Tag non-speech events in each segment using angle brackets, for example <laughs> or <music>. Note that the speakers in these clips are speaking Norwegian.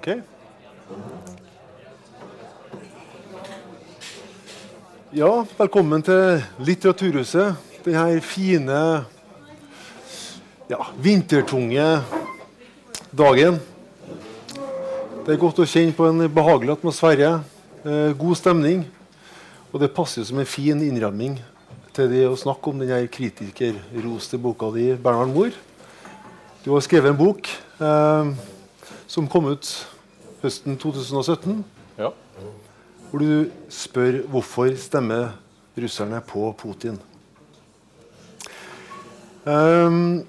OK. Ja, velkommen til Litteraturhuset. Denne fine, ja, vintertunge dagen. Det er godt å kjenne på en behagelig atmosfære, eh, god stemning. Og det passer som en fin innramming til det å snakke om denne kritikerroste boka di, Bernhard Mohr. Du har skrevet en bok eh, som kom ut høsten 2017, Ja. hvor du spør hvorfor stemmer russerne på Putin. Um,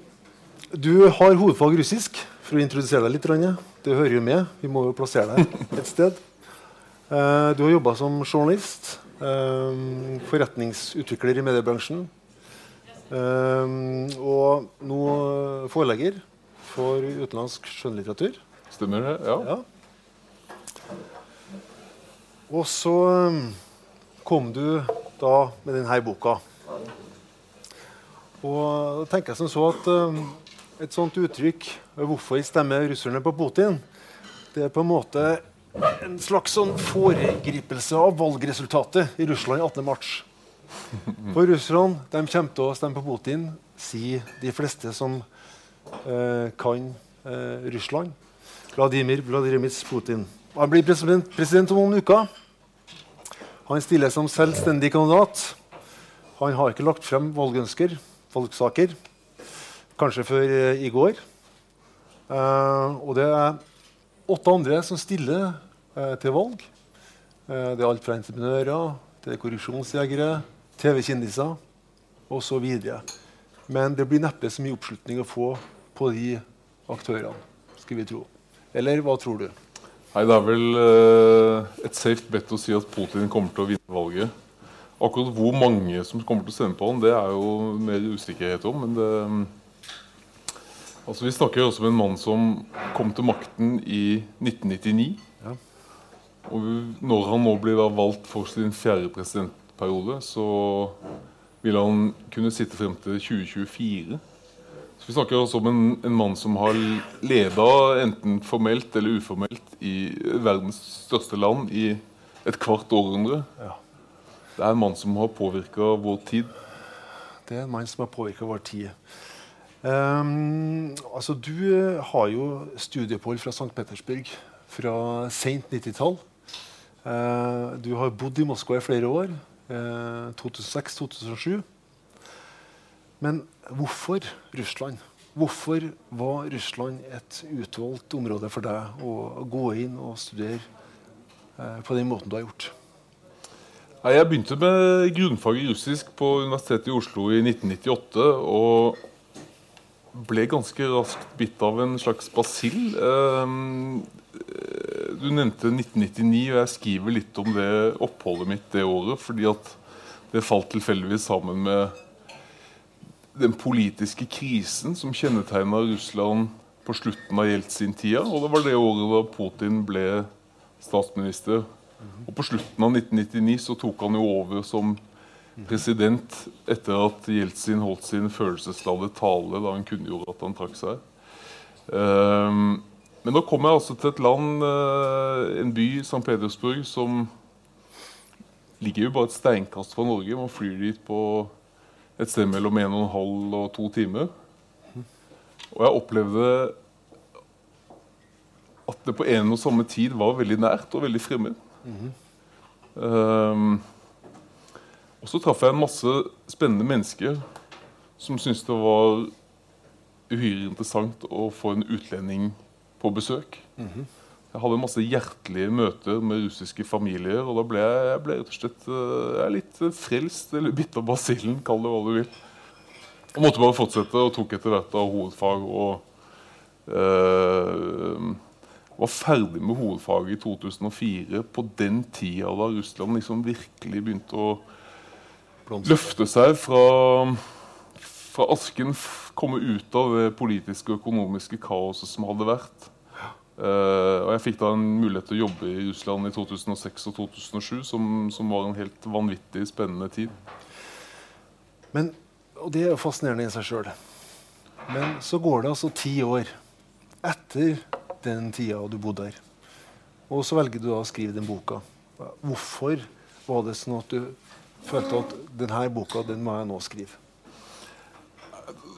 du har hovedfag russisk, for å introdusere deg litt. Ranje. Det hører jo med. Vi må jo plassere deg et sted. Uh, du har jobba som journalist, Um, forretningsutvikler i mediebransjen. Um, og nå forelegger for utenlandsk skjønnlitteratur. Stemmer det? Ja. Ja. Og så eh, kom du da med denne boka. Og da tenker jeg som så at eh, et sånt uttrykk Hvorfor stemmer russerne på Putin? Det er på en måte en slags sånn foregripelse av valgresultatet i Russland 18.3. For russerne de kommer til å stemme på Putin, sier de fleste som eh, kan eh, Russland. Vladimir Vladimir Putin. Han blir president, president om noen uker. Han stiller som selvstendig kandidat. Han har ikke lagt frem valgønsker, valgsaker, kanskje før eh, i går. Eh, og det er åtte andre som stiller eh, til valg. Eh, det er alt fra entreprenører til korrupsjonsjegere, TV-kjendiser osv. Men det blir neppe så mye oppslutning å få på de aktørene, skal vi tro. Eller hva tror du? Nei, Det er vel uh, et safe bet å si at Putin kommer til å vinne valget. Akkurat hvor mange som kommer til å stemme på han, det er jo mer usikkerhet om. Men det, altså vi snakker jo også om en mann som kom til makten i 1999. Ja. Og når han nå blir valgt for sin fjerde presidentperiode, så vil han kunne sitte frem til 2024. Så Vi snakker også om en, en mann som har leda enten formelt eller uformelt i verdens største land i et kvart århundre. Ja. Det er en mann som har påvirka vår tid. Det er en mann som har påvirka vår tid. Um, altså, du eh, har jo studieopphold fra St. Petersburg fra sent 90-tall. Uh, eh, du har bodd i Moskva i flere år. Uh, eh, 2006-2007. Men hvorfor Russland? Hvorfor var Russland et utvalgt område for deg å gå inn og studere eh, på den måten du har gjort? Jeg begynte med grunnfag i russisk på Universitetet i Oslo i 1998. Og ble ganske raskt bitt av en slags basill. Ehm, du nevnte 1999, og jeg skriver litt om det oppholdet mitt det året. fordi at det falt tilfeldigvis sammen med den politiske krisen som kjennetegna Russland på slutten av Jeltsin-tida. Og det var det året da Putin ble statsminister. Og på slutten av 1999 så tok han jo over som president etter at Jeltsin holdt sin følelsesladde tale da han kunngjorde at han trakk seg. Um, men nå kom jeg altså til et land, uh, en by, St. Petersburg, som ligger jo bare et steinkast fra Norge. Man flyr dit på et sted mellom 1 12 og 2 timer. Og jeg opplevde at det på en og samme tid var veldig nært og veldig fremmed. Mm -hmm. um, og så traff jeg en masse spennende mennesker som syntes det var uhyre interessant å få en utlending på besøk. Mm -hmm. Jeg hadde masse hjertelige møter med russiske familier. Og da ble jeg, jeg ble rett og slett eh, jeg litt frelst, eller bitt av basillen, kall det hva du vil. Og måtte bare fortsette, og tok etter hvert av hovedfag. Og eh, var ferdig med hovedfaget i 2004, på den tida da Russland liksom virkelig begynte å løfte seg fra, fra asken, komme ut av det politiske og økonomiske kaoset som hadde vært. Uh, og jeg fikk da en mulighet til å jobbe i Russland i 2006 og 2007, som, som var en helt vanvittig spennende tid. Men, og det er jo fascinerende i seg sjøl. Men så går det altså ti år etter den tida du bodde her. Og så velger du da å skrive den boka. Hvorfor var det sånn at du følte at denne boka den må jeg nå skrive?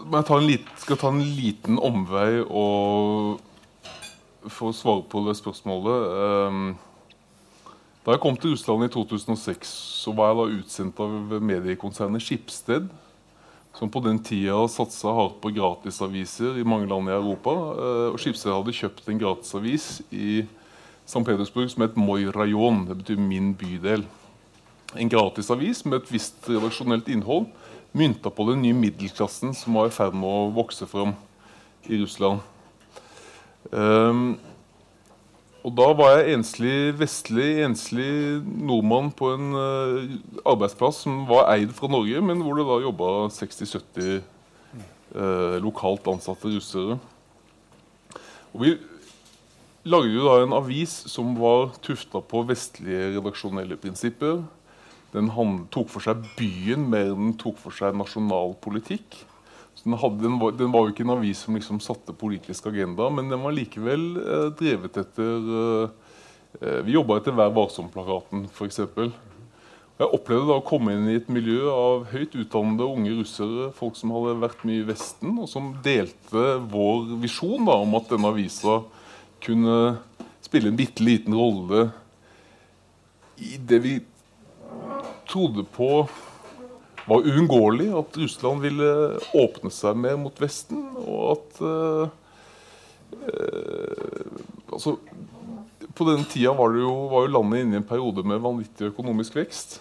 Jeg ta lit, skal ta en liten omvei og for å svare på det spørsmålet um, Da jeg kom til Russland i 2006, så var jeg da utsendt av mediekonsernet Skipsted, som på den tida satsa hardt på gratisaviser i mange land i Europa. Uh, og Skipsted hadde kjøpt en gratisavis i St. Petersburg som het Moi rajon. Det betyr 'min bydel'. En gratisavis med et visst redaksjonelt innhold mynta på den nye middelklassen som var i ferd med å vokse fram i Russland. Um, og da var jeg enslig vestlig, enslig nordmann på en uh, arbeidsplass som var eid fra Norge, men hvor det da jobba 60-70 uh, lokalt ansatte russere. Og vi lagde jo da en avis som var tufta på vestlige redaksjonelle prinsipper. Den tok for seg byen mer enn den tok for seg nasjonal politikk. Den, hadde, den, var, den, var, jo ikke en avis som liksom satte politisk agenda, men den var likevel eh, drevet etter eh, eh Vi jobba etter Vær varsom-plakaten, f.eks. Jeg opplevde da å komme inn i et miljø av høyt utdannede unge russere, folk som hadde vært mye i Vesten, og som delte vår visjon da, om at denne avisa kunne spille en bitte liten rolle i det vi trodde på var uunngåelig. At Russland ville åpne seg mer mot Vesten. Og at eh, altså, På den tida var, jo, var, jo, landet inne i en periode med vanvittig økonomisk vekst.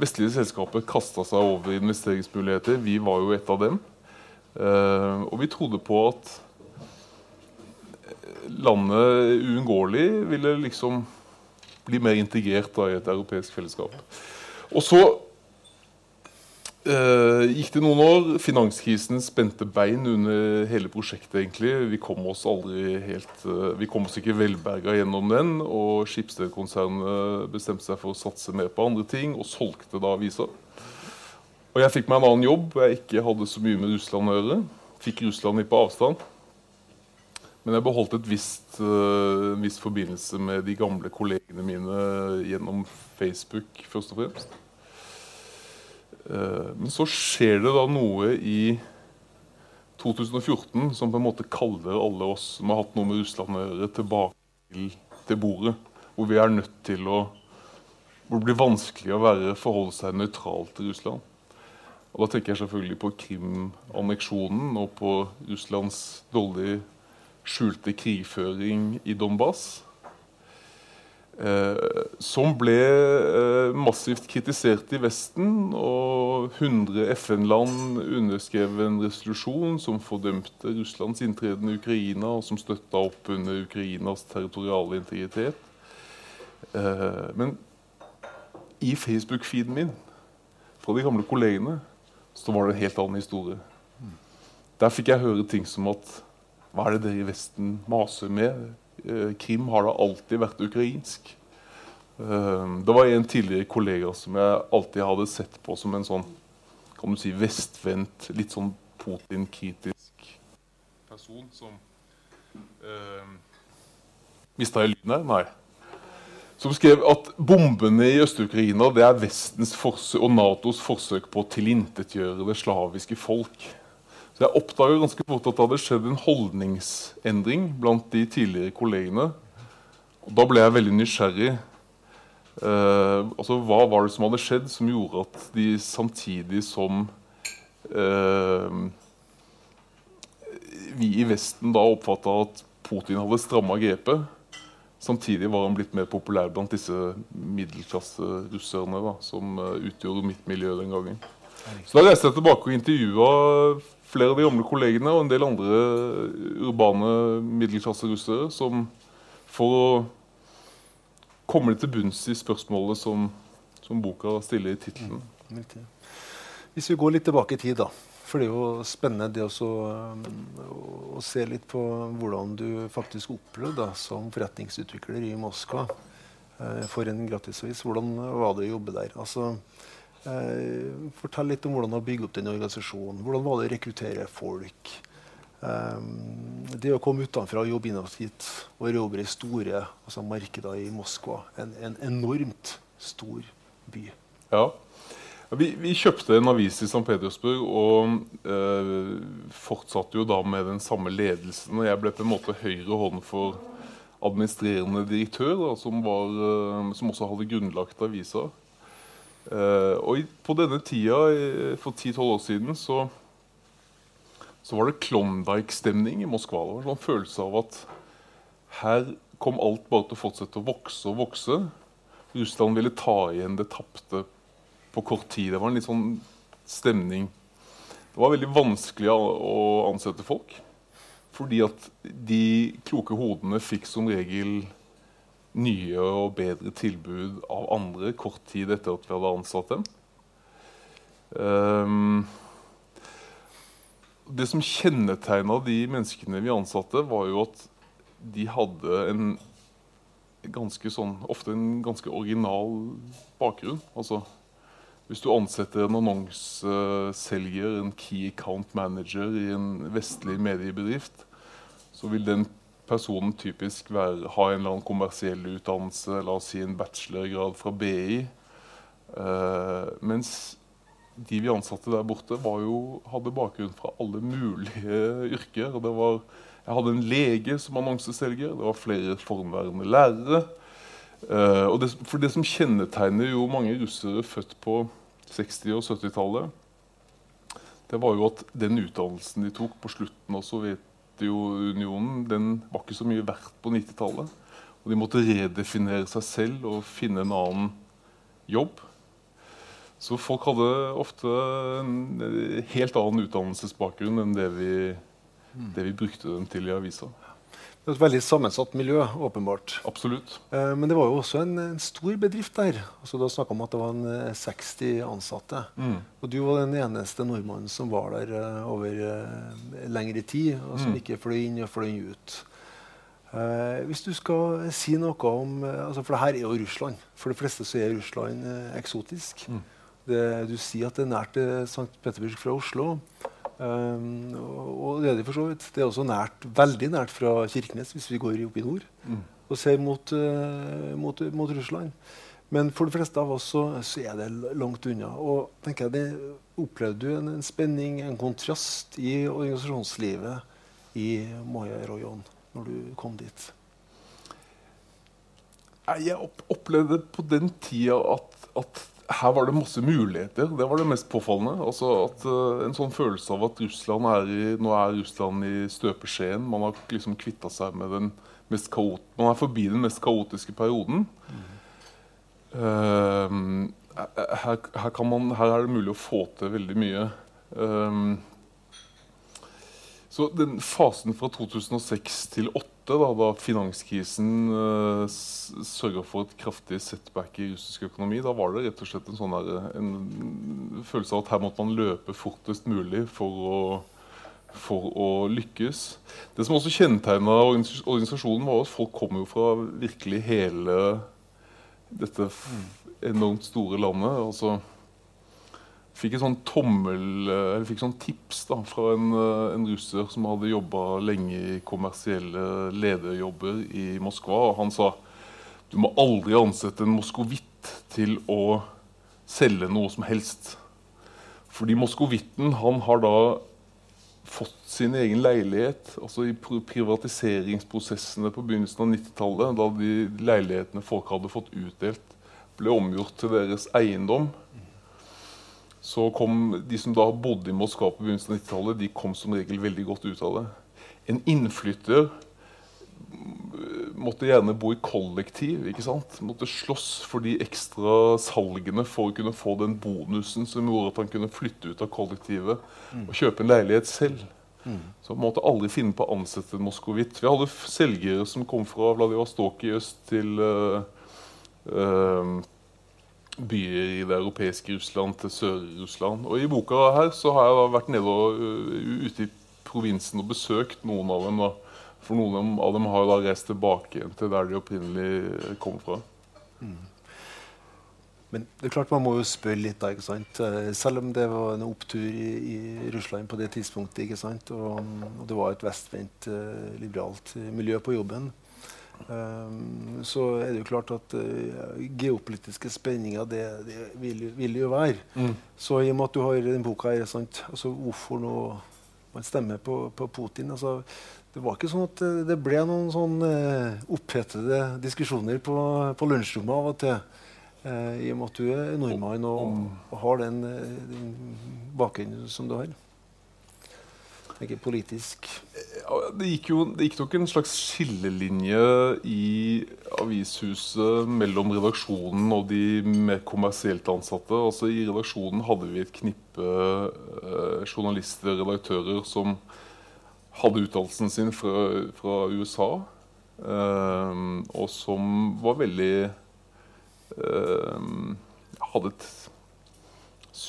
Vestlige selskaper kasta seg over investeringsmuligheter. Vi var jo et av dem. Eh, og vi trodde på at landet uunngåelig ville liksom bli mer integrert da, i et europeisk fellesskap. Og så Uh, gikk det noen år. Finanskrisen spente bein under hele prosjektet. egentlig. Vi kom oss aldri helt, uh, vi kom oss ikke velberga gjennom den. Og Skipsted-konsernet bestemte seg for å satse mer på andre ting og solgte da avisa. Og jeg fikk meg en annen jobb hvor jeg ikke hadde så mye med Russland å gjøre. Fikk Russland litt på avstand. Men jeg beholdt et visst, uh, en viss forbindelse med de gamle kollegene mine gjennom Facebook. først og fremst. Eh, men så skjer det da noe i 2014 som på en måte kaller alle oss som har hatt noe med Russland å gjøre, tilbake til, bordet. Hvor vi er nødt til å Hvor det blir vanskelig å være, forholde seg nøytral til Russland. Og Da tenker jeg selvfølgelig på Krim-anneksjonen og på Russlands dårlig skjulte krigføring i Donbas. Eh, som ble eh, massivt kritisert i Vesten. Og 100 FN-land underskrev en resolusjon som fordømte Russlands inntreden i Ukraina, og som støtta opp under Ukrainas territoriale integritet. Eh, men i Facebook-feeden min fra de gamle kollegene så var det en helt annen historie. Der fikk jeg høre ting som at Hva er det dere i Vesten maser med? Eh, Krim har da alltid vært ukrainsk. Eh, det var en tidligere kollega som jeg alltid hadde sett på som en sånn kan du si, vestvendt, litt sånn Putin-kritisk person som eh, Mista jeg lyden her? Nei. Som skrev at bombene i Øst-Ukraina det er Vestens og Natos forsøk på å tilintetgjøre det slaviske folk. Så jeg oppdaga ganske fort at det hadde skjedd en holdningsendring blant de tidligere kollegene. Og da ble jeg veldig nysgjerrig. Eh, altså, hva var det som hadde skjedd som gjorde at de samtidig som eh, vi i Vesten da oppfatta at Putin hadde stramma grepet, samtidig var han blitt mer populær blant disse middelklasserusserne som uh, utgjorde mitt miljø den gangen. Så da reiste jeg tilbake og intervjua flere av de gamle kollegene og en del andre urbane middelklasserussere som for å komme litt til bunns i spørsmålet som, som boka stiller i tittelen. Mm, Hvis vi går litt tilbake i tid, da. For det er jo spennende det også, å se litt på hvordan du faktisk opplevde som forretningsutvikler i Moskva eh, for en gratisavis. Hvordan var det å jobbe der? Altså, Eh, fortell litt om hvordan du har bygd opp den organisasjonen. Hvordan var det å rekruttere folk? Um, det å komme utenfra og jobbe innovativt og erobre store altså markeder i Moskva. En, en, enormt stor by. Ja. Vi, vi, kjøpte en avis i St. Petersburg og eh, fortsatte jo da med den samme ledelsen. og Jeg ble på en måte høyre hånd for administrerende direktør, da, som, var, eh, som også hadde grunnlagt avisa. Uh, og på denne tida, for 10-12 år siden, så, så var det Klondyke-stemning i Moskva. Det var en sånn følelse av at her kom alt bare til å fortsette å vokse og vokse. Russland ville ta igjen det tapte på kort tid. Det var en litt sånn stemning. Det var veldig vanskelig å ansette folk. Fordi at de kloke hodene fikk som regel nye og bedre tilbud av andre kort tid etter at vi hadde ansatt dem. Um, det som kjennetegna de menneskene vi ansatte, var jo at de hadde en ganske sånn, ofte en ganske original bakgrunn. Altså, hvis du ansetter en annonseselger, en key account manager i en vestlig mediebedrift, så vil den personen typisk være, ha en eller annen kommersiell utdannelse, la oss si en bachelorgrad fra BI. Uh, mens de vi ansatte der borte, jo, hadde bakgrunn fra alle mulige <laughs> yrker. Var, jeg hadde en lege som annonseselger, det var flere formværende lærere. Og det, for det som kjennetegner jo mange russere født på 60- og 70-tallet, det var jo at den utdannelsen de tok på slutten av Sovjet Sovjetunionen den var ikke så mye verdt på 90-tallet. Og de måtte redefinere seg selv og finne en annen jobb. Så folk hadde ofte en helt annen utdannelsesbakgrunn enn det vi, det vi brukte dem til i avisa. Det er et veldig sammensatt miljø, åpenbart. Absolutt. Eh, men det var jo også en, en stor bedrift der. Altså, har snakka om at det var en, 60 eh, ansatte. Mm. Og du var den eneste nordmannen som var der uh, over uh, lengre tid, og som mm. ikke fløy inn og fløy ut. Eh, hvis du skal si noe om altså For det her er jo Russland. For de fleste så er Russland eksotisk. Mm. Det, du sier at det er nært St. Petersburg fra Oslo. Um, og det er det for så vidt. Det er også nært, veldig nært fra Kirkenes, hvis vi går opp i nord mm. og ser mot, uh, mot, mot, Russland. Men for de fleste av oss så, så, er det langt unna. Og tenker jeg, det, Opplevde du en, en, spenning, en kontrast i organisasjonslivet i Moya Royon når du kom dit? Jeg opplevde på den tida at, at her var det masse muligheter. Det var det mest påfallende. Altså at uh, En sånn følelse av at Russland er i, nå er Russland i støpeskjeen. Man har liksom kvitta seg med den mest kaot, Man er forbi den mest kaotiske perioden. Mm. Uh, her, her, man, her, er det mulig å få til veldig mye. Um, så den fasen fra 2006 til 2008 da, da finanskrisen uh, eh, sørga for et kraftig setback i russisk økonomi, da var det rett og slett en, sånn der, en følelse av at her måtte man løpe fortest mulig for å, for å lykkes. Det som også kjennetegna organisasjonen, var at folk kom jo fra virkelig hele dette enormt store landet. altså fikk et sånn tommel, Jeg fikk sånn tips da, fra en, eh, en russer som hadde jobba lenge i kommersielle lederjobber i Moskva. og Han sa du må aldri ansette en moskovitt til å selge noe som helst. Fordi moskovitten han har da fått sin egen leilighet. altså I privatiseringsprosessene på begynnelsen av 90-tallet, da de leilighetene folk hadde fått utdelt, ble omgjort til deres eiendom så kom de som da bodde i Moskva på begynnelsen av 90-tallet, de kom som regel veldig godt ut av det. En innflytter måtte gjerne bo i kollektiv. ikke sant? Måtte slåss for de ekstra salgene for å kunne få den bonusen som gjorde at han kunne flytte ut av kollektivet mm. og kjøpe en leilighet selv. Mm. Så man måtte aldri finne på å ansette en moskovitt. Vi hadde selgere som kom fra Vladivostok i øst til uh, uh, byer i det europeiske Russland til Sør-Russland. Og I boka her så har jeg vært nede og ute i provinsen og besøkt noen av dem. Da. For noen av dem har da reist tilbake igjen til der de opprinnelig kom fra. Mm. Men det er klart man må jo spørre litt, da, ikke sant? Selv om det var en opptur i, i Russland på det tidspunktet, ikke sant? Og, og det var et vestvendt, liberalt miljø på jobben. Um, så er det jo klart at uh, geopolitiske spenninger det, det vil, vil, jo være. Mm. Så i og med at du har den boka her, sant? Altså, hvorfor nå man stemmer på, på Putin altså, Det var ikke sånn at det ble noen sånn uh, opphetede diskusjoner på, på lunsjrommet av og til. I og med at du er nordmann og, og har den, den bakgrunnen som du har. Ikke politisk. Det gikk, jo, det gikk nok en slags skillelinje i avishuset mellom redaksjonen og de mer kommersielt ansatte. Altså I redaksjonen hadde vi et knippe eh, journalister, redaktører, som hadde utdannelsen sin fra, fra USA. Eh, og som var veldig eh, Hadde et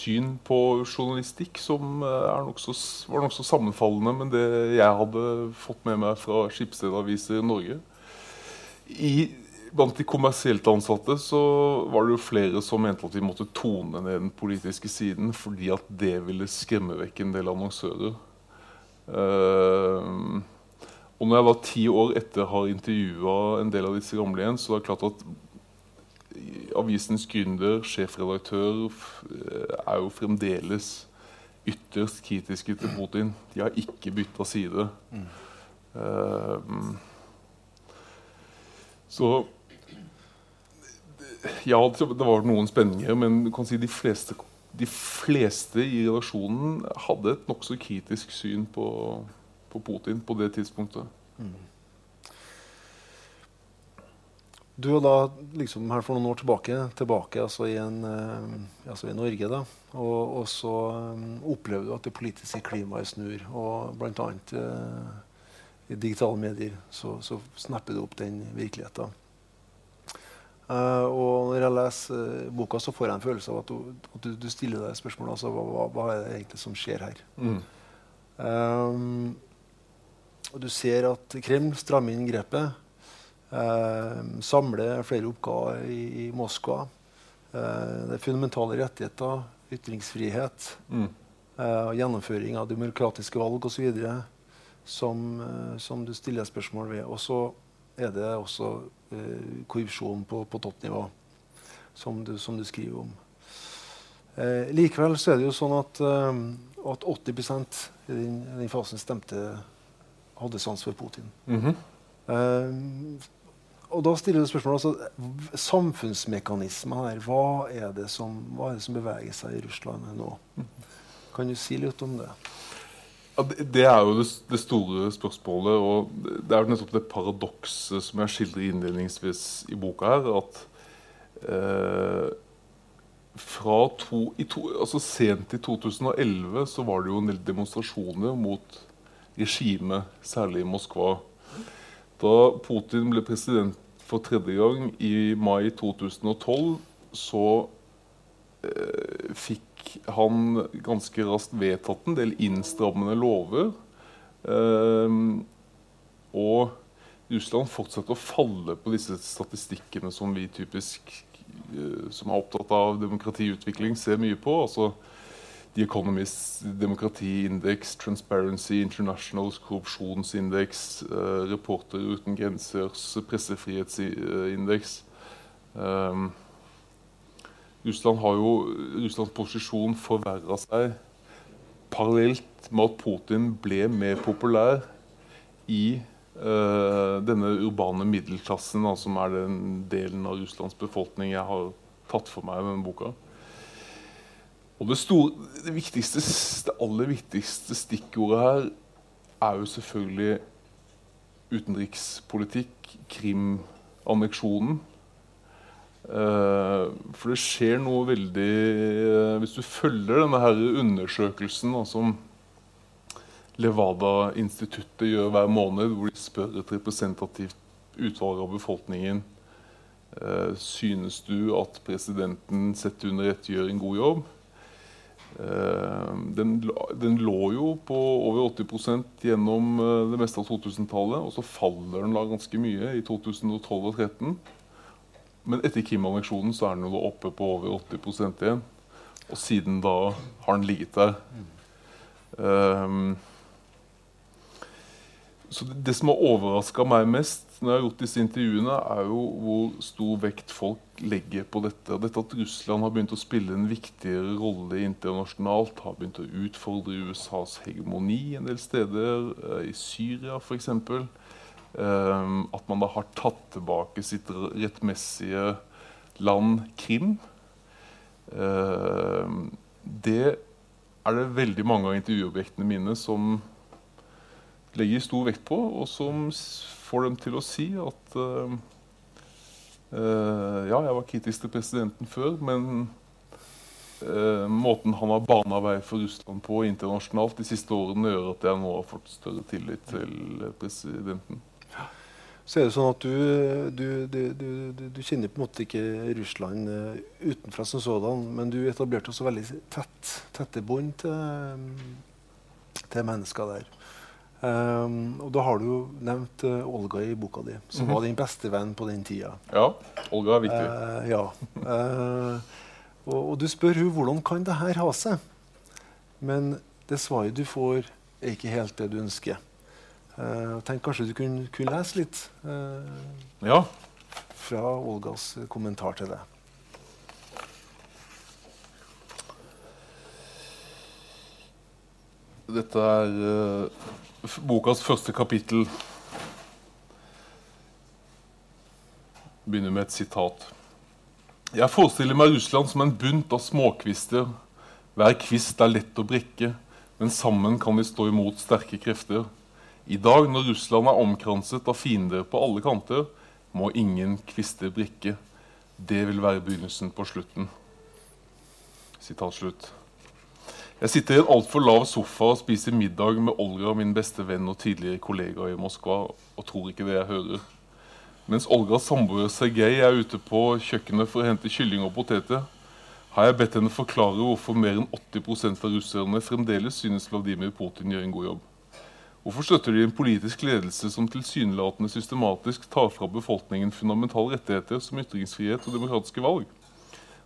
syn på journalistikk som eh, nok så, var nokså sammenfallende med det jeg hadde fått med meg fra Skipsstedaviser Norge. I, blant de kommersielt ansatte så var det jo flere som mente at vi måtte tone ned den politiske siden fordi at det ville skremme vekk en del annonsører. Uh, og når jeg da ti år etter har intervjua en del av disse gamle igjen, så er det klart at avisens gründer, sjefredaktør, eh, er jo fremdeles ytterst kritiske til Putin. De har ikke bytta side. Mm. Uh, så Ja, det var noen spenninger, men du kan si de fleste, de fleste i redaksjonen hadde et nokså kritisk syn på, på, Putin på det tidspunktet. Mm. Du er da liksom her for noen år tilbake, tilbake altså i, en, uh, altså i Norge. da, Og, og så um, opplever du at det politiske klimaet snur. og annet uh, i digitale medier, så, så snapper du opp den virkeligheten. Uh, og når jeg leser uh, boka, så får jeg en følelse av at du, at du, du stiller deg spørsmålet altså, hva, hva, er det egentlig som skjer her. Mm. Um, og du ser at Kreml strammer inn grepet. Uh, samler flere oppgaver i, i Moskva. det er fundamentale rettigheter, ytringsfrihet, mm. gjennomføring av demokratiske valg osv. Som, som du stiller spørsmål ved. Og så er det også eh, korrupsjon på, på toppnivå, som du, som du, skriver om. Eh, likevel så er det jo sånn at, eh, at 80 i den, den, fasen stemte hadde sans for Putin. Mm -hmm. Og da stiller du spørsmålet altså, Samfunnsmekanismen her, hva er, det som, hva er det som beveger seg i Russland nå? Kan du si litt om det? Ja, det, er jo det, store spørsmålet. Og det er jo nettopp det paradokset som jeg skildrer innledningsvis i boka her. At eh, fra to, to, altså Sent i 2011 så var det jo en del demonstrasjoner mot regimet, særlig i Moskva. Da Putin ble president for tredje gang i mai 2012, så eh, fikk han ganske raskt vedtatt en del innstrammende lover. Eh, og Russland fortsetter å falle på disse statistikkene som vi typisk eh, som er opptatt av demokratiutvikling, ser mye på. altså The Economist demokratiindeks, Transparency Internationals korrupsjonsindeks, eh, Reportere uten grensers pressefrihetsindeks. Um, Russland har jo Russlands posisjon forverra seg parallelt med at Putin ble mer populær i uh, denne urbane middelklassen, da, som er den delen av Russlands befolkning jeg har tatt for meg i denne boka. Og det, store, det, viktigste, det aller viktigste stikkordet her er jo selvfølgelig utenrikspolitikk, Krim-anneksjonen. Uh, for det skjer noe veldig uh, Hvis du følger denne her undersøkelsen da, som Levada-instituttet gjør hver måned, hvor de spør et representativt utvalg av befolkningen uh, Synes du at presidenten sett under ett gjør en god jobb? Den, den, lå jo på over 80 gjennom det meste av 2000-tallet, og så faller den da ganske mye i 2012 og 2013. Men etter Kim-anneksjonen så er den jo oppe på over 80% igjen. Og siden da har den ligget der. Um, så det, som har overraska meg mest når jeg har gjort disse intervjuene, er jo hvor stor vekt folk legger på dette. Dette at Russland har begynt å spille en viktigere rolle internasjonalt. Har begynt å utfordre USAs hegemoni en del steder. Uh, I Syria, f.eks. Ehm, at man da har tatt tilbake sitt rettmessige land, Krim. Ehm, det er det veldig mange av intervjuobjektene mine som legger stor vekt på, og som får dem til å si at uh, ja, jeg var kritisk til presidenten før, men uh, måten han har bana vei for Russland på internasjonalt de siste årene, gjør at jeg nå har fått større tillit til presidenten så er det sånn at du, du, du, du kjenner på en måte ikke Russland uh, utenfra som sådan, men du etablerte også veldig tett, tette bånd til, til, mennesker der. Um, og da har du jo nevnt uh, Olga i boka di, som mm -hmm. var din beste venn på den tida. Ja, Olga er viktig. Uh, ja. Og, og, du spør hun hvordan kan det her ha seg. Men det svaret du får, er ikke helt det du ønsker. Uh, tenk kanskje du kunne, kunne lese litt uh, ja. fra Olgas kommentar til det. Dette er uh, bokas første kapittel. Begynner med et sitat. Jeg forestiller meg Russland som en bunt av småkvister. Hver kvist er lett å brekke, men sammen kan de stå imot sterke krefter. I dag, når Russland er omkranset av fiender på alle kanter, må ingen kvister brikke. Det vil være begynnelsen på slutten. Sitat slutt. Jeg sitter i en altfor lav sofa og spiser middag med Olga, min beste venn og tidligere kollega i Moskva, og tror ikke det jeg hører. Mens Olgas samboer Sergej er ute på kjøkkenet for å hente kylling og poteter, har jeg bedt henne forklare hvorfor mer enn 80% av russerne fremdeles synes Vladimir Putin gjør en god jobb. Hvorfor støtter de en politisk ledelse som tilsynelatende systematisk tar fra befolkningen fundamentale rettigheter som ytringsfrihet og demokratiske valg?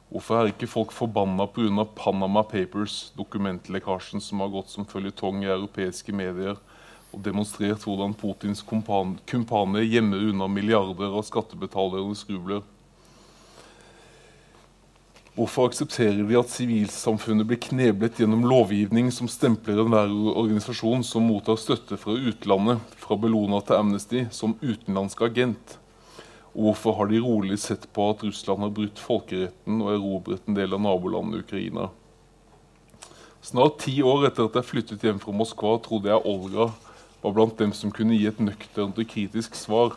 Hvorfor er ikke folk forbanna pga. Panama Papers, dokumentlekkasjen som har gått som føljetong i europeiske medier og demonstrert hvordan Putins kumpaner gjemmer unna milliarder av skattebetalernes rubler? Hvorfor aksepterer de at sivilsamfunnet blir kneblet gjennom lovgivning som stempler enhver organisasjon som mottar støtte fra utlandet, fra Bellona til Amnesty, som utenlandsk agent? Og hvorfor har de rolig sett på at Russland har brutt folkeretten og erobret en del av nabolandet Ukraina? Snart ti år etter at jeg flyttet hjem fra Moskva, trodde jeg Olga var blant dem som kunne gi et nøkternt og kritisk svar.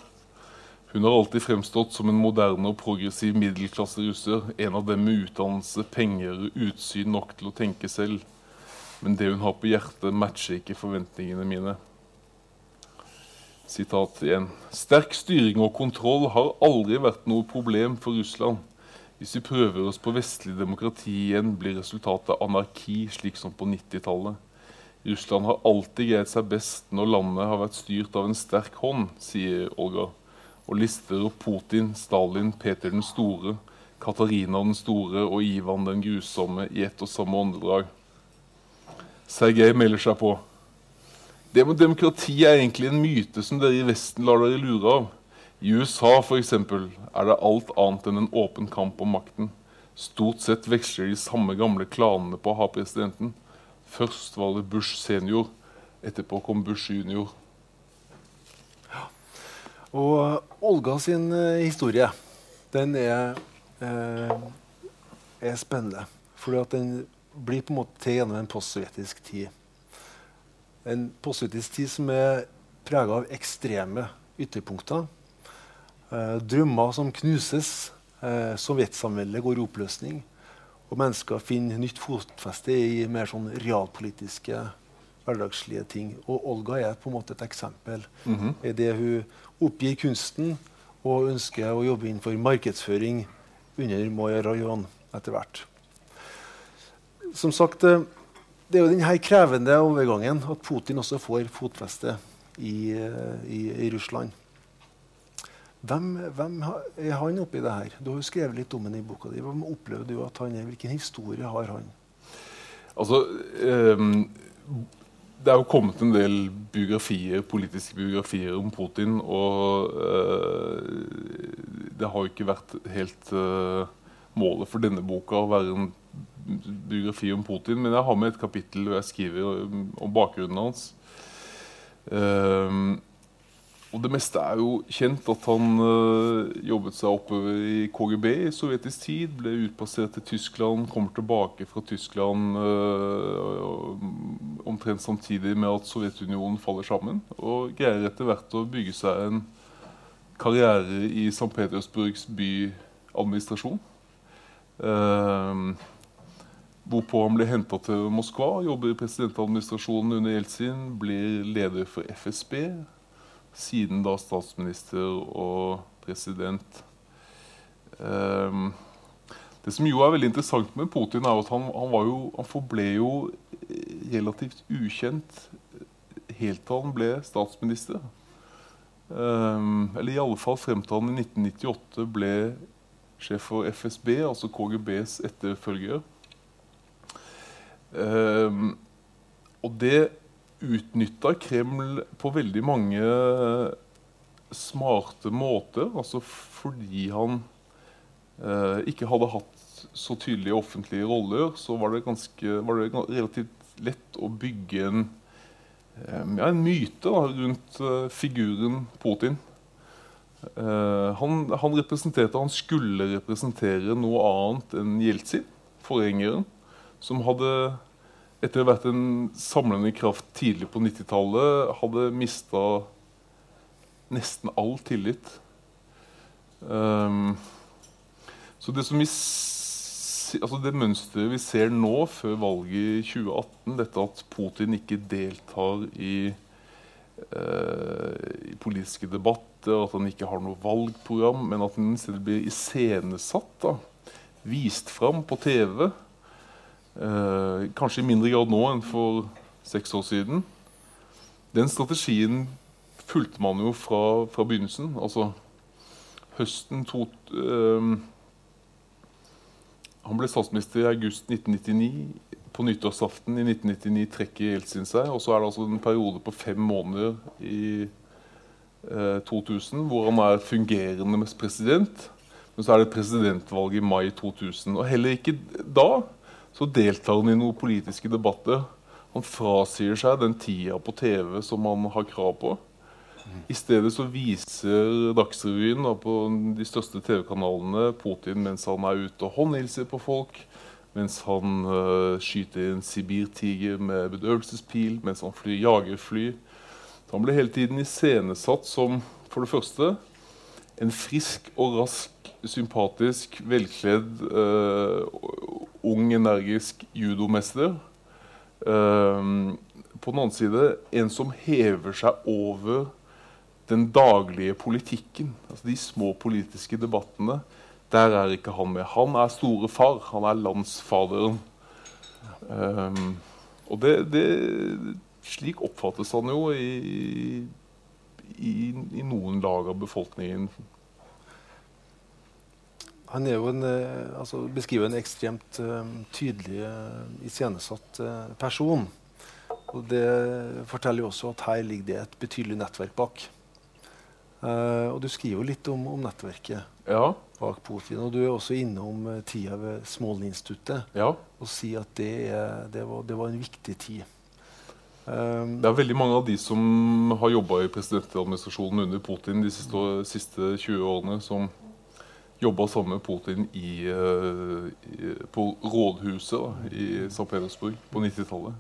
Hun har alltid fremstått som en moderne og progressiv middelklasse russer, en av dem med utdannelse, penger og utsyn nok til å tenke selv. Men det hun har på hjertet, matcher ikke forventningene mine. Sitat igjen. Sterk styring og kontroll har aldri vært noe problem for Russland. Hvis vi prøver oss på vestlig demokrati igjen, blir resultatet anarki, slik som på 90-tallet. Russland har alltid greid seg best når landet har vært styrt av en sterk hånd, sier Olga, og lister opp Putin, Stalin, Peter den store, Katarina den store og Ivan den grusomme i ett og samme åndedrag. Sergej melder seg på. Det med demokrati er egentlig en myte som dere i Vesten lar dere lure av. I USA for eksempel, er det alt annet enn en åpen kamp om makten. Stort sett veksler de samme gamle klanene på å ha presidenten. Først var det Bush senior, etterpå kom Bush junior. Ja. Og eh, Olga sin uh, historie, den er, uh, er spennende. At den blir på en måte til gjennom en postsovjetisk tid en positiv tid som er prega av ekstreme ytterpunkter. Eh, drømmer som knuses. Eh, Sovjetsamveldet går i oppløsning. Og mennesker finner nytt fotfeste i mer sånn realpolitiske, hverdagslige ting. Og Olga er på en måte et eksempel mm -hmm. i det hun oppgir kunsten og ønsker å jobbe innenfor markedsføring under Moya Rayon etter hvert. Som sagt, eh, det er jo denne krevende overgangen at Putin også får fotfeste i, i, i Russland. Hvem, hvem, er han oppi det her? Du har jo skrevet litt om ham i boka di. Hvem opplever du at han er? Hvilken historie har han? Altså, um, Det er jo kommet en del biografier, politiske biografier om Putin. Og uh, det har jo ikke vært helt uh, målet for denne boka å være en biografi om Putin, men jeg har med et kapittel hvor jeg skriver om bakgrunnen hans. Um, og det meste er jo kjent at han uh, jobbet seg oppover i KGB i sovjetisk tid. Ble utplassert til Tyskland, kommer tilbake fra Tyskland uh, omtrent samtidig med at Sovjetunionen faller sammen. Og greier etter hvert å bygge seg en karriere i St. Petersburgs byadministrasjon. Uh, Hvorpå han blir henta til Moskva, jobber i presidentadministrasjonen under Jeltsin, blir leder for FSB, siden da statsminister og president. Um, det som jo er veldig interessant med Putin, er at han, han, jo, han forble jo relativt ukjent helt til han ble statsminister. Um, eller i alle fall frem til han i 1998 ble sjef for FSB, altså KGBs etterfølger. Um, og det utnytta Kreml på veldig mange smarte måter. Altså fordi han eh, ikke hadde hatt så tydelige offentlige roller, så var det, ganske, var det relativt lett å bygge en, um, ja, en myte da, rundt uh, figuren Putin. Uh, han, han, representerte, han skulle representere noe annet enn Jeltsin, forgjengeren som hadde etter å ha vært en samlende kraft tidlig på 90-tallet, hadde mista nesten all tillit. Um, så det som vi altså det mønsteret vi ser nå, før valget i 2018, dette at Putin ikke deltar i, uh, i politiske debatter, at han ikke har noe valgprogram, men at han i stedet blir iscenesatt, vist fram på TV, eh, kanskje i mindre grad nå enn for seks år siden, den strategien fulgte man jo fra, fra begynnelsen. Altså høsten to, eh, han ble statsminister i august 1999. På nyttårsaften i 1999 trekker Jeltsin seg. Og så er det altså en periode på fem måneder i eh, 2000 hvor han er fungerende president. Men så er det presidentvalg i mai 2000. Og heller ikke da så deltar han i noen politiske debatter. Han frasier seg den tida på TV som han har krav på. I stedet så viser Dagsrevyen da, på de største TV-kanalene Putin mens han er ute og håndhilser på folk, mens han uh, skyter en sibirtiger med bedøvelsespil, mens han flyr jagerfly. Så han ble hele tiden iscenesatt som for det første en frisk og rask, sympatisk, velkledd, uh, ung, energisk judomester. Uh, på den annen side en som hever seg over den daglige politikken, altså de små politiske debattene, der er ikke han med. Han er store far. Han er landsfaderen. Um, og det, det, Slik oppfattes han jo i, i, i, noen lag av befolkningen. Han er jo en, eh, altså, beskriver en ekstremt uh, tydelig uh, iscenesatt uh, person. Og det forteller jo også at her ligger det et betydelig nettverk bak. Uh, og du skriver jo litt om, om nettverket ja. bak Putin. Og du er også innom uh, tida ved Smålen-instituttet ja. og sier at det, det, var, det, var, en viktig tid. Um, det er veldig mange av de som har jobba i presidentadministrasjonen under Putin de siste, siste 20 årene, som jobba sammen med Putin i, uh, i, på rådhuset da, i St. Petersburg på 90-tallet.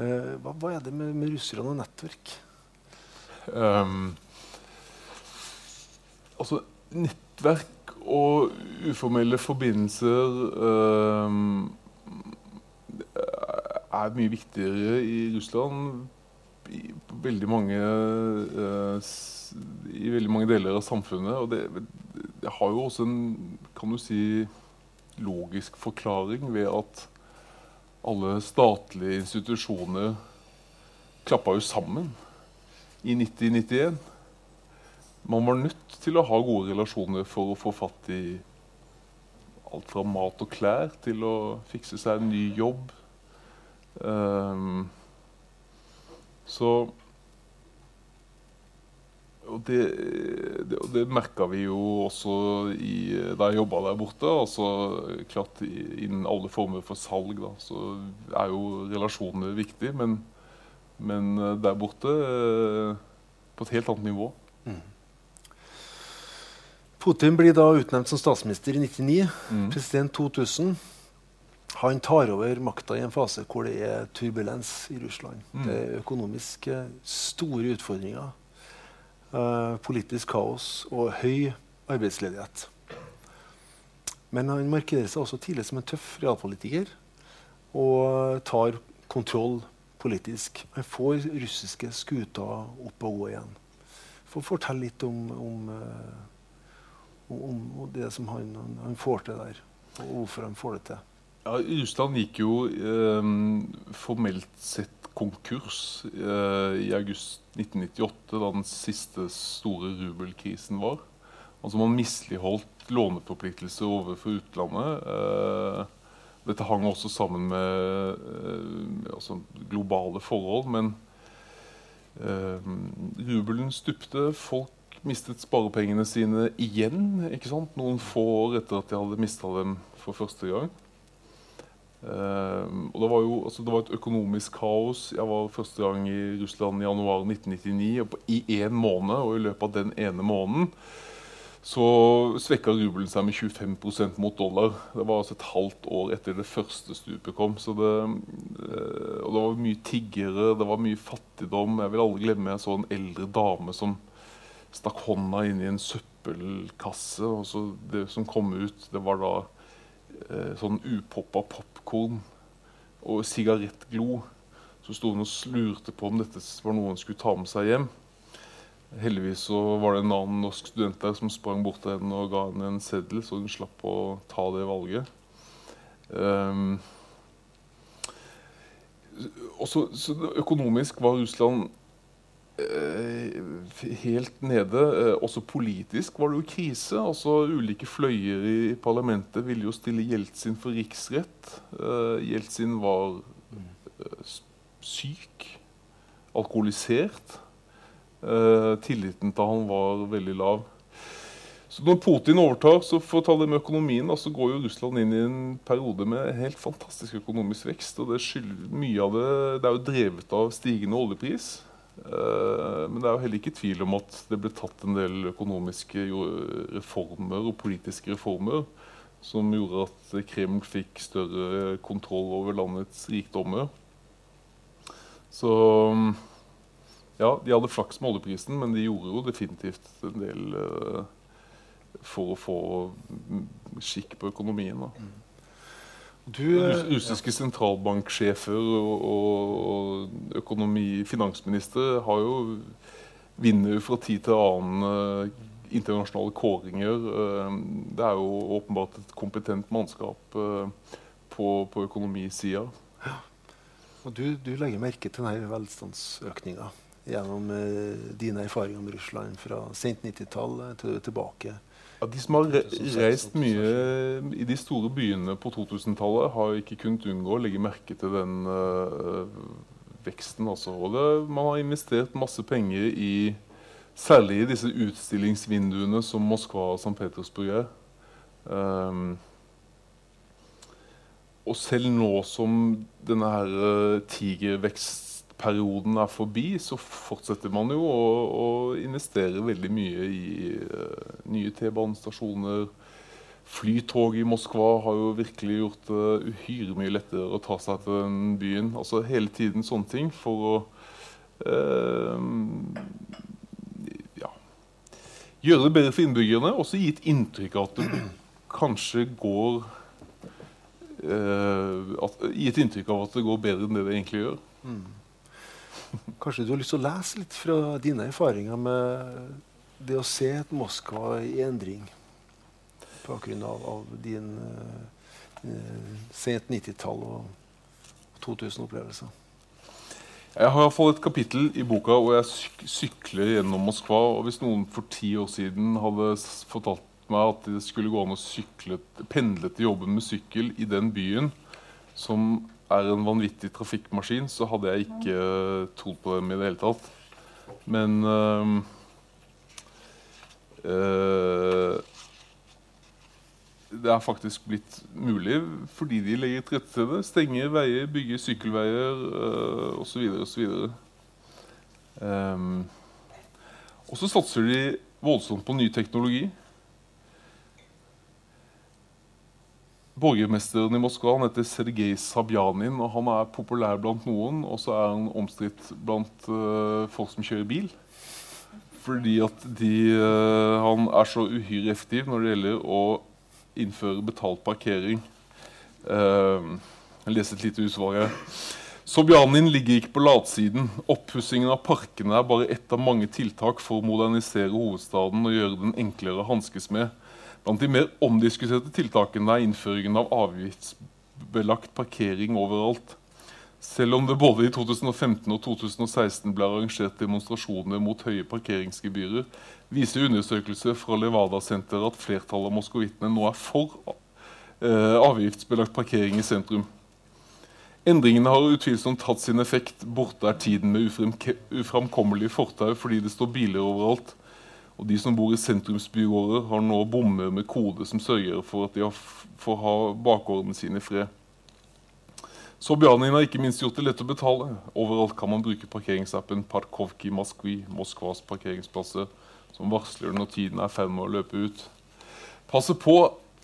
Hva, hva, er det med, med russerne og nettverk? Um, altså nettverk og uformelle forbindelser um, er mye viktigere i Russland i veldig mange uh, i veldig mange deler av samfunnet. Og det, det, har jo også en kan du si, logisk forklaring ved at alle statlige institusjoner klappa jo sammen i 90-91. Man var nødt til å ha gode relasjoner for å få fatt i alt fra mat og klær til å fikse seg en ny jobb. Um, så og det, det, det merka vi jo også i, da jeg jobba der borte. altså klart Innen alle former for salg da, så er jo relasjoner viktig. Men men der borte eh, på et helt annet nivå. Mm. Putin blir da utnevnt som statsminister i 99. Mm. President 2000. Han tar over makta i en fase hvor det er turbulens i Russland. Mm. Det er økonomiske store utfordringer. Uh, politisk kaos og høy arbeidsledighet. Men han markerer seg også tidlig som en tøff realpolitiker og tar kontroll politisk. Han får russiske skuter opp og gå igjen. For Fortell litt om, om, eh, om, om det som han, han, får til der, og hvorfor han får det til. Ja, Russland gikk jo eh, formelt sett konkurs eh, i august 1998, da den siste store rubelkrisen var. Altså Man misligholdt låneforpliktelser overfor utlandet. Eh, dette hang også sammen med eh, altså globale forhold. Men eh, rubelen stupte. Folk mistet sparepengene sine igjen. ikke sant? Noen få år etter at de hadde mista dem for første gang. Uh, og det var jo altså det var et økonomisk kaos. Jeg var første gang i Russland i januar 1999. Og på, I én måned, og i løpet av den ene måneden så svekka rubelen seg med 25% mot dollar. Det var altså et halvt år etter det første stupet kom. Det, eh, og det var mye tiggere, det var mye fattigdom. Jeg vil aldri glemme jeg så en eldre dame som stakk hånda inn i en søppelkasse. og så Det som kom ut, det var da eh, sånn upoppa popkorn og sigarettglo. Så sto hun og slurte på om dette var noe hun skulle ta med seg hjem. Heldigvis så var det en annen norsk student der som sprang bort til henne og ga henne en seddel, så hun slapp å ta det valget. Um, også, så økonomisk var Russland helt nede. Eh, også politisk var det jo krise. altså Ulike fløyer i parlamentet ville jo stille Jeltsin for riksrett. Jeltsin var syk, alkoholisert. Tilliten til han var veldig lav. Så Når Putin overtar, så for å ta det med økonomien, så går jo Russland inn i en periode med helt fantastisk økonomisk vekst. og det skylder, Mye av det, det er jo drevet av stigende oljepris. Eh, men det er jo heller ikke tvil om at det ble tatt en del økonomiske reformer og politiske reformer som gjorde at Kreml fikk større kontroll over landets rikdommer. Så ja, de hadde flaks med oljeprisen, men de gjorde jo definitivt en del uh, for å få skikk på økonomien. Da. Du, eh, Russiske sentralbanksjefer og, og økonomi, finansminister har jo vinner fra tid til annen uh, internasjonale kåringer. Uh, det er jo åpenbart et kompetent mannskap på, på økonomisida. Ja. Og du, du, legger merke til denne velstandsøkninga gjennom dine erfaringer med Russland fra sent 90-tall til tilbake ja, de som har reist mye i de store byene på 2000-tallet, har ikke kunnet unngå å legge merke til den uh, veksten. Altså. Og det, man har investert masse penger i særlig i disse utstillingsvinduene som Moskva og St. Petersburg er. Um, og selv nå som denne her uh, tigervekst perioden er forbi, så fortsetter man jo å, å investere veldig mye i uh, nye T-banestasjoner. Flytog i Moskva har jo virkelig gjort det uh, uhyre mye lettere å ta seg til den byen. Altså hele tiden sånne ting for å uh, ja, gjøre det bedre for innbyggerne. Også gi et inntrykk av at det kanskje går uh, at, Gi et inntrykk av at det går bedre enn det det egentlig gjør. Mm. Kanskje du har lyst til å lese litt fra dine erfaringer med det å se et Moskva i endring på bakgrunn av, av din uh, sent 90-tall og 2000-opplevelser? Jeg har iallfall et kapittel i boka hvor jeg syk sykler gjennom Moskva. og Hvis noen for ti år siden hadde fortalt meg at det skulle gå an å pendle til jobben med sykkel i den byen som er en vanvittig trafikkmaskin, så hadde jeg ikke uh, trodd på dem i det hele tatt. Men uh, uh, Det er faktisk blitt mulig fordi de legger til rette til det. Stenger veier, bygger sykkelveier uh, osv. osv. Um, og så satser de voldsomt på ny teknologi. Borgermesteren i Moskva han heter Sergej Sabjanin. og Han er populær blant noen, og så er han omstridt blant uh, folk som kjører bil. Fordi at de, uh, han er så uhyre effektiv når det gjelder å innføre betalt parkering. Uh, jeg leser et lite utvalg her. Sobjanin ligger ikke på latsiden. Oppussingen av parkene er bare ett av mange tiltak for å modernisere hovedstaden og gjøre den enklere å hanskes med. Blant de mer omdiskuterte tiltakene er innføringen av avgiftsbelagt parkering overalt. Selv om det både i 2015 og 2016 ble arrangert demonstrasjoner mot høye parkeringsgebyrer, viser undersøkelser fra Levada-senteret at flertallet av moskovittene nå er for eh, avgiftsbelagt parkering i sentrum. Endringene har utvilsomt tatt sin effekt. Borte er tiden med ufremkommelige fortau fordi det står biler overalt. Og de som bor i sentrumsbygårder, har nå bommer med kode som sørger for at de får ha bakgårdene sine i fred. Sobjanin har ikke minst gjort det lett å betale. Overalt kan man bruke parkeringsappen Parkovki Moskvi, Moskvas parkeringsplasser, som varsler når tiden er i ferd med å løpe ut. Passe på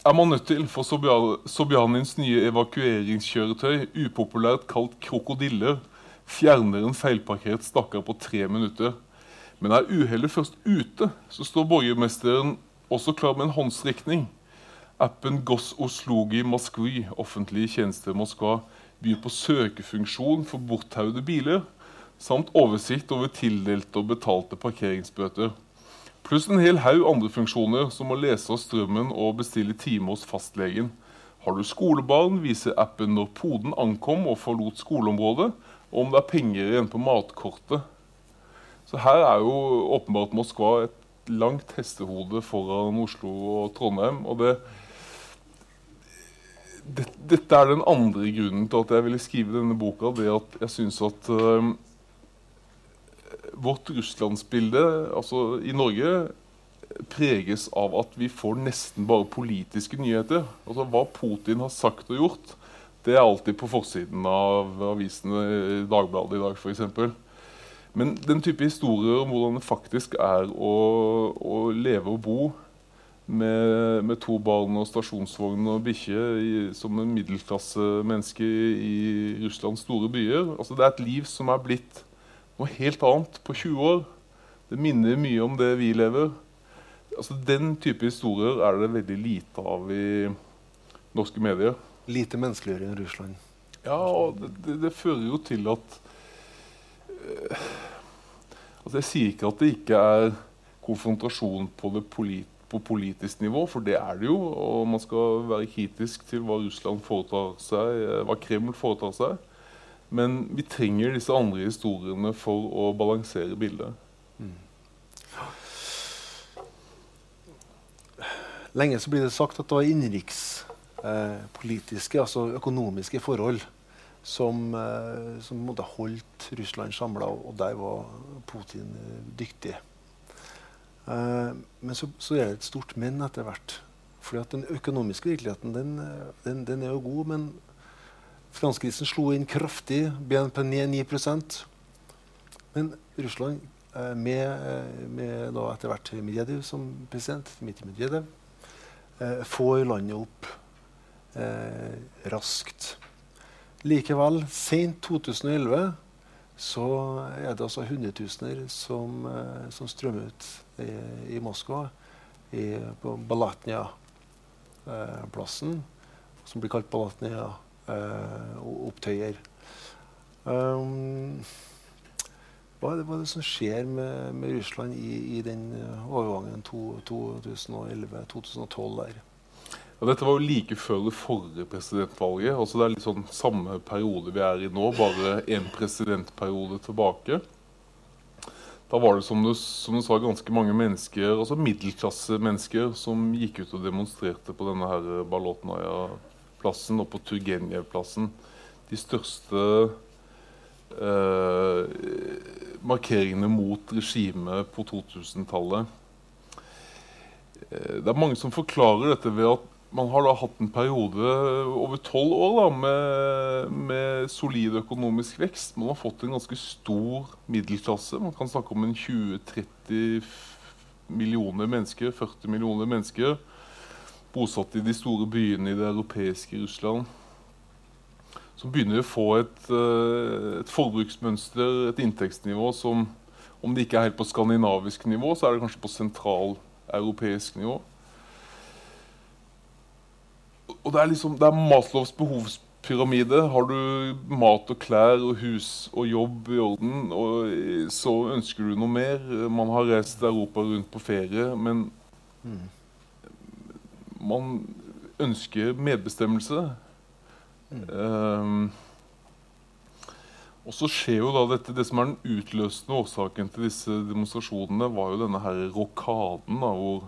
er man nødt til, for Sobjanins nye evakueringskjøretøy, upopulært kalt krokodiller, fjerner en feilparkert stakkar på tre minutter. Men er uhellet først ute, så står borgermesteren også klar med en håndsrekning. Appen Goss Oslogi Moskvi, offentlige tjenester i Moskva, byr på søkefunksjon for borttauede biler, samt oversikt over tildelte og betalte parkeringsbøter. Pluss en hel haug andre funksjoner, som å lese av strømmen og bestille time hos fastlegen. Har du skolebarn, viser appen når poden ankom og forlot skoleområdet, og om det er penger igjen på matkortet. Så her er jo åpenbart Moskva et langt hestehode foran Oslo og Trondheim. og det, det, Dette er den andre grunnen til at jeg ville skrive denne boka. det at Jeg syns at uh, vårt russlandsbilde altså i Norge preges av at vi får nesten bare politiske nyheter. Altså Hva Putin har sagt og gjort, det er alltid på forsiden av avisene i Dagbladet i dag f.eks. Men den type historier om hvordan det faktisk er å, å leve og bo med, med, to barn og stasjonsvogn og bikkje som en middelklassemenneske i Russlands store byer altså Det er et liv som er blitt noe helt annet på 20 år. Det minner mye om det vi lever. Altså, den type historier er det veldig lite av i norske medier. Lite menneskeligere enn Russland. Ja, og det, det, det fører jo til at altså Jeg sier ikke at det ikke er konfrontasjon på, polit, på, politisk nivå, for det er det jo. Og man skal være kritisk til hva Russland foretar seg, eh, hva Kreml foretar seg. Men vi trenger disse andre historiene for å balansere bildet. Mm. Lenge så blir det sagt at det var innenrikspolitiske, eh, altså økonomiske forhold, som, eh, som holdt Russland samla, og der var Putin eh, dyktig. Eh, men så, så, er det et stort men etter hvert. Fordi at den økonomiske virkeligheten den, den, den er jo god, men finanskrisen slo inn kraftig. BNP ned 9% Men Russland, eh, med, eh, med da etter hvert Medvedev som president, Medvedev, eh, får landet opp eh, raskt. Likevel, sent 2011 så er det altså hundretusener som, eh, som strømmer ut i, i Moskva, i, på Balatnia-plassen, eh, som blir kalt Balatnia-opptøyer. Um, hva er, det, hva er, det, som skjer med, med Russland i, i, den eh, overgangen 2011-2012 der? Ja, dette var jo like før det forrige presidentvalget. altså Det er litt sånn samme periode vi er i nå, bare én presidentperiode tilbake. Da var det som du, som du, sa, ganske mange mennesker, altså middelklassemennesker som gikk ut og demonstrerte på denne her Balotnaja-plassen og på Turgenev-plassen. De største eh, markeringene mot regimet på 2000-tallet. Eh, det er mange som forklarer dette ved at man har da hatt en periode over tolv år da, med, med, solid økonomisk vekst. Man har fått en ganske stor middelklasse. Man kan snakke om en 20-30 millioner mennesker, 40 millioner mennesker bosatt i de store byene i det europeiske Russland som begynner å få et, eh, et, forbruksmønster, et inntektsnivå som Om det ikke er helt på skandinavisk nivå, så er det kanskje på sentraleuropeisk nivå. Og det er liksom, det er Maslows behovspyramide. Har du mat og klær og hus og jobb i orden, og så ønsker du noe mer. Man har reist Europa rundt på ferie, men mm. man ønsker medbestemmelse. Um, og så skjer jo da dette, Det som er den utløsende årsaken til disse demonstrasjonene, var jo denne her rokaden, da, hvor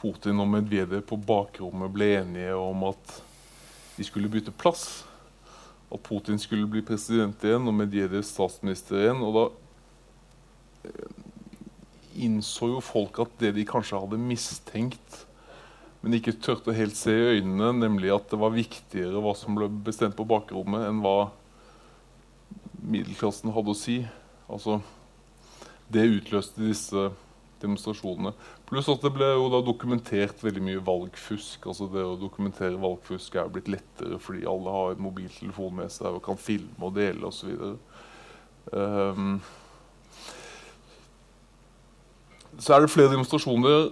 Putin og Medvedev på bakrommet ble enige om at de skulle bytte plass. At Putin skulle bli president igjen og Medvedev statsminister igjen. Og da eh, innså jo folk at det de kanskje hadde mistenkt men ikke turte helt se i øynene, nemlig at det var viktigere hva som ble bestemt på bakrommet, enn hva middelklassen hadde å si. Altså, det utløste disse demonstrasjonene. Pluss at det ble jo da dokumentert veldig mye valgfusk. altså Det å dokumentere valgfusk er blitt lettere fordi alle har en mobiltelefon med seg og kan filme og dele osv. Um, ehm, så er det flere demonstrasjoner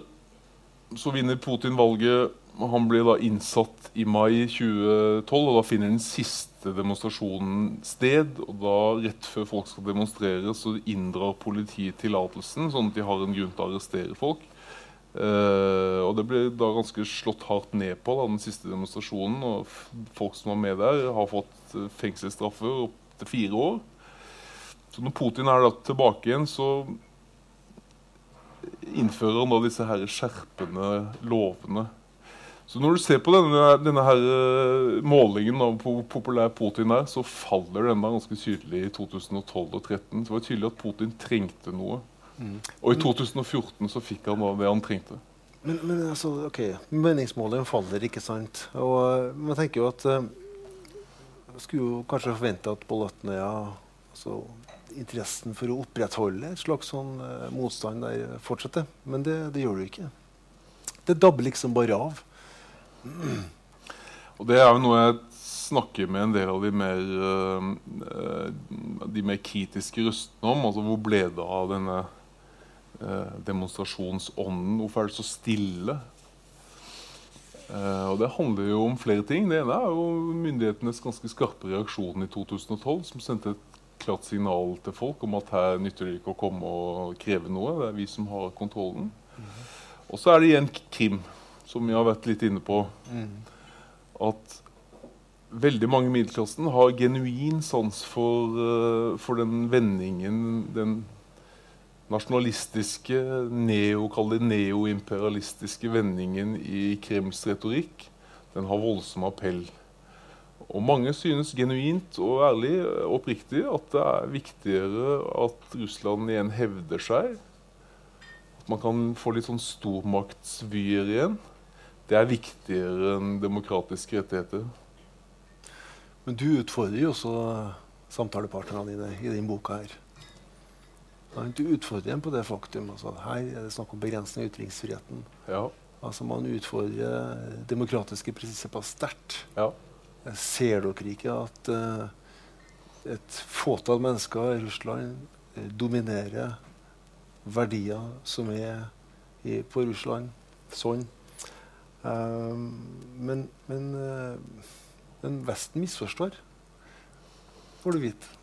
så vinner Putin valget. Han blir da innsatt i mai 2012, og da finner den siste demonstrasjonen sted. og da Rett før folk skal demonstrere, så inndrar politiet tillatelsen, sånn at de har en grunn til å arrestere folk. Uh, og Det blir da ganske slått hardt ned på da, den siste demonstrasjonen. og Folk som var med der, har fått uh, fengselsstraffer opptil fire år. Så når Putin er da tilbake igjen, så innfører han da disse her skjerpende lovene. Så når du ser på denne, denne her uh, målingen av hvor populær Putin er, så faller den da ganske tydelig i 2012 og 2013. Så det var tydelig at Putin trengte noe. Mm. Og i 2014 så fikk han da det han trengte. Men, men altså, ok, meningsmålene faller, ikke sant? Og uh, man tenker jo at uh, Skulle jo kanskje forvente at Bolotnøya altså, interessen for å opprettholde et slags sånn uh, motstand der fortsetter. Men det, det gjør det ikke. Det dabber liksom bare av. Og det er jo noe jeg snakker med en del av de mer, uh, de mer kritiske røstene om. altså Hvor ble det av denne eh, demonstrasjonsånden. Hvorfor er det så stille? Eh, og Det handler jo om flere ting. Det ene er jo myndighetenes ganske skarpe reaksjon i 2012, som sendte et klart signal til folk om at her nytter det ikke å komme og kreve noe. Det er vi som har kontrollen. Mm. Og så er det igjen Krim, som vi har vært litt inne på. Mm. At veldig mange i middelklassen har genuin sans for, uh, for den vendingen, den nasjonalistiske, neo, neoimperialistiske vendingen i Krems retorikk den har voldsom appell. Og mange synes genuint og ærlig og oppriktig at det er viktigere at Russland igjen hevder seg. At man kan få litt sånn stormaktsvyer igjen. Det er viktigere enn demokratiske rettigheter. Men du utfordrer jo også samtalepartnerne dine i din boka her. Du utfordrer dem på det faktum. Altså, her er det snakk om begrensning av ytringsfriheten. Ja. Altså, man utfordrer demokratiske prinsipper sterkt. Ja. Ser dere ikke at uh, et fåtall mennesker i Russland uh, dominerer verdier som er i, på Russland sånn? Um, men, men, uh, men Vesten misforstår, får du vite.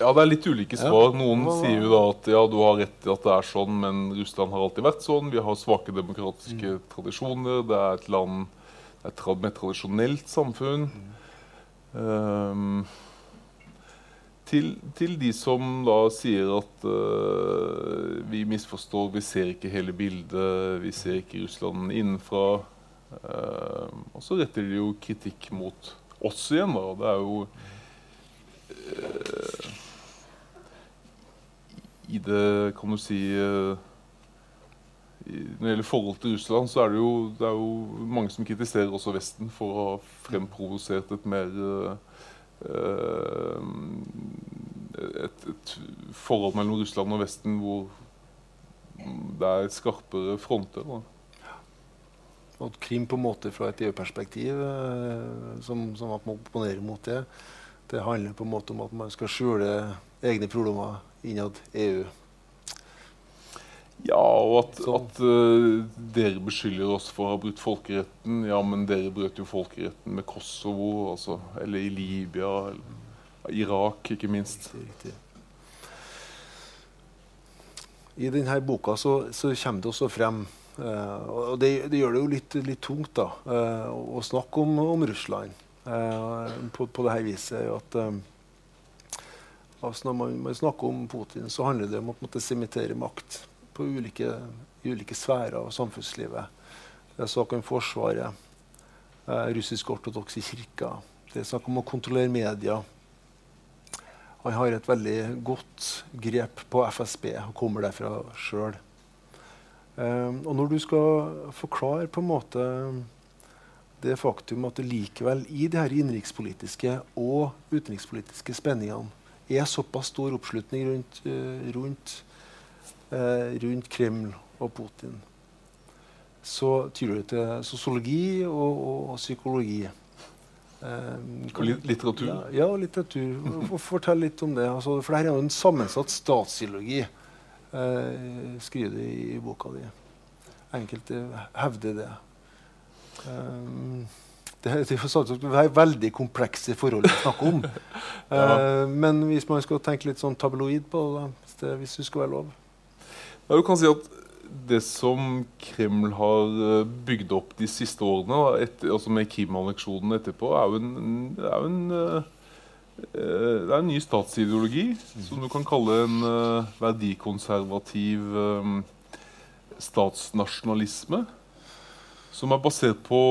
Ja, det er litt ulike svar. Noen sier jo da at ja, du har rett i at det er sånn, men Russland har alltid vært sånn. Vi har svake demokratiske mm. tradisjoner. Det er et land det er et mer tradisjonelt samfunn. Mm. Um, til, til, de som da sier at uh, vi misforstår, vi ser ikke hele bildet, vi ser ikke Russland innenfra. Uh, og så retter de jo kritikk mot oss igjen. da. Det er jo uh, i det Kan du si uh, Når det gjelder forhold til Russland, så er det, jo, det er jo mange som kritiserer også Vesten for å ha fremprovosert et mer et, et, forhold mellom Russland og Vesten hvor det er skarpere fronter. Da. Og Krim på en måte fra et EU-perspektiv, som, som, man opponerer mot det, det handler på en måte om at man skal skjule egne problemer innad EU. Ja, og at, at uh, dere beskylder oss for å ha brutt folkeretten. Ja, men dere brøt jo folkeretten med Kosovo, altså, eller i Libya, eller Irak, ikke minst. Riktig, I denne boka så, så, kommer det også frem Og det, det, gjør det jo litt, litt tungt da, uh, å snakke om, om Russland på, på dette viset. at Altså når man, man, snakker om Putin, så handler det om å sementere makt på ulike, ulike sfærer av samfunnslivet. Det er snakk om Forsvaret, eh, russisk-ortodokse kirker. Det er snakk om å kontrollere media. Han har et veldig godt grep på FSB og kommer derfra sjøl. Um, og når du skal forklare på en måte det faktum at det likevel i de her innenrikspolitiske og utenrikspolitiske spenningene er såpass stor oppslutning rundt, uh, rundt, uh, rundt, Kreml og Putin, så tyder det til sosiologi og, og, og psykologi. Um, og litteratur? Ja, ja litteratur. Fortell litt om det. Altså, for dette er jo en sammensatt statsideologi, skriver det i, i boka di. Enkelte hevder det. Um, det, det er veldig komplekse forhold å snakke om. <laughs> ja. uh, men hvis man skal tenke litt sånn tabloid på det, hvis, det, hvis det skulle være lov ja, Du kan si at det som Kreml har eh, bygd opp de siste årene, etter, altså med Krim-anneksjonen etterpå, er jo en, er jo en det er en ny statsideologi som du kan kalle en uh, verdikonservativ um, statsnasjonalisme. Som er basert på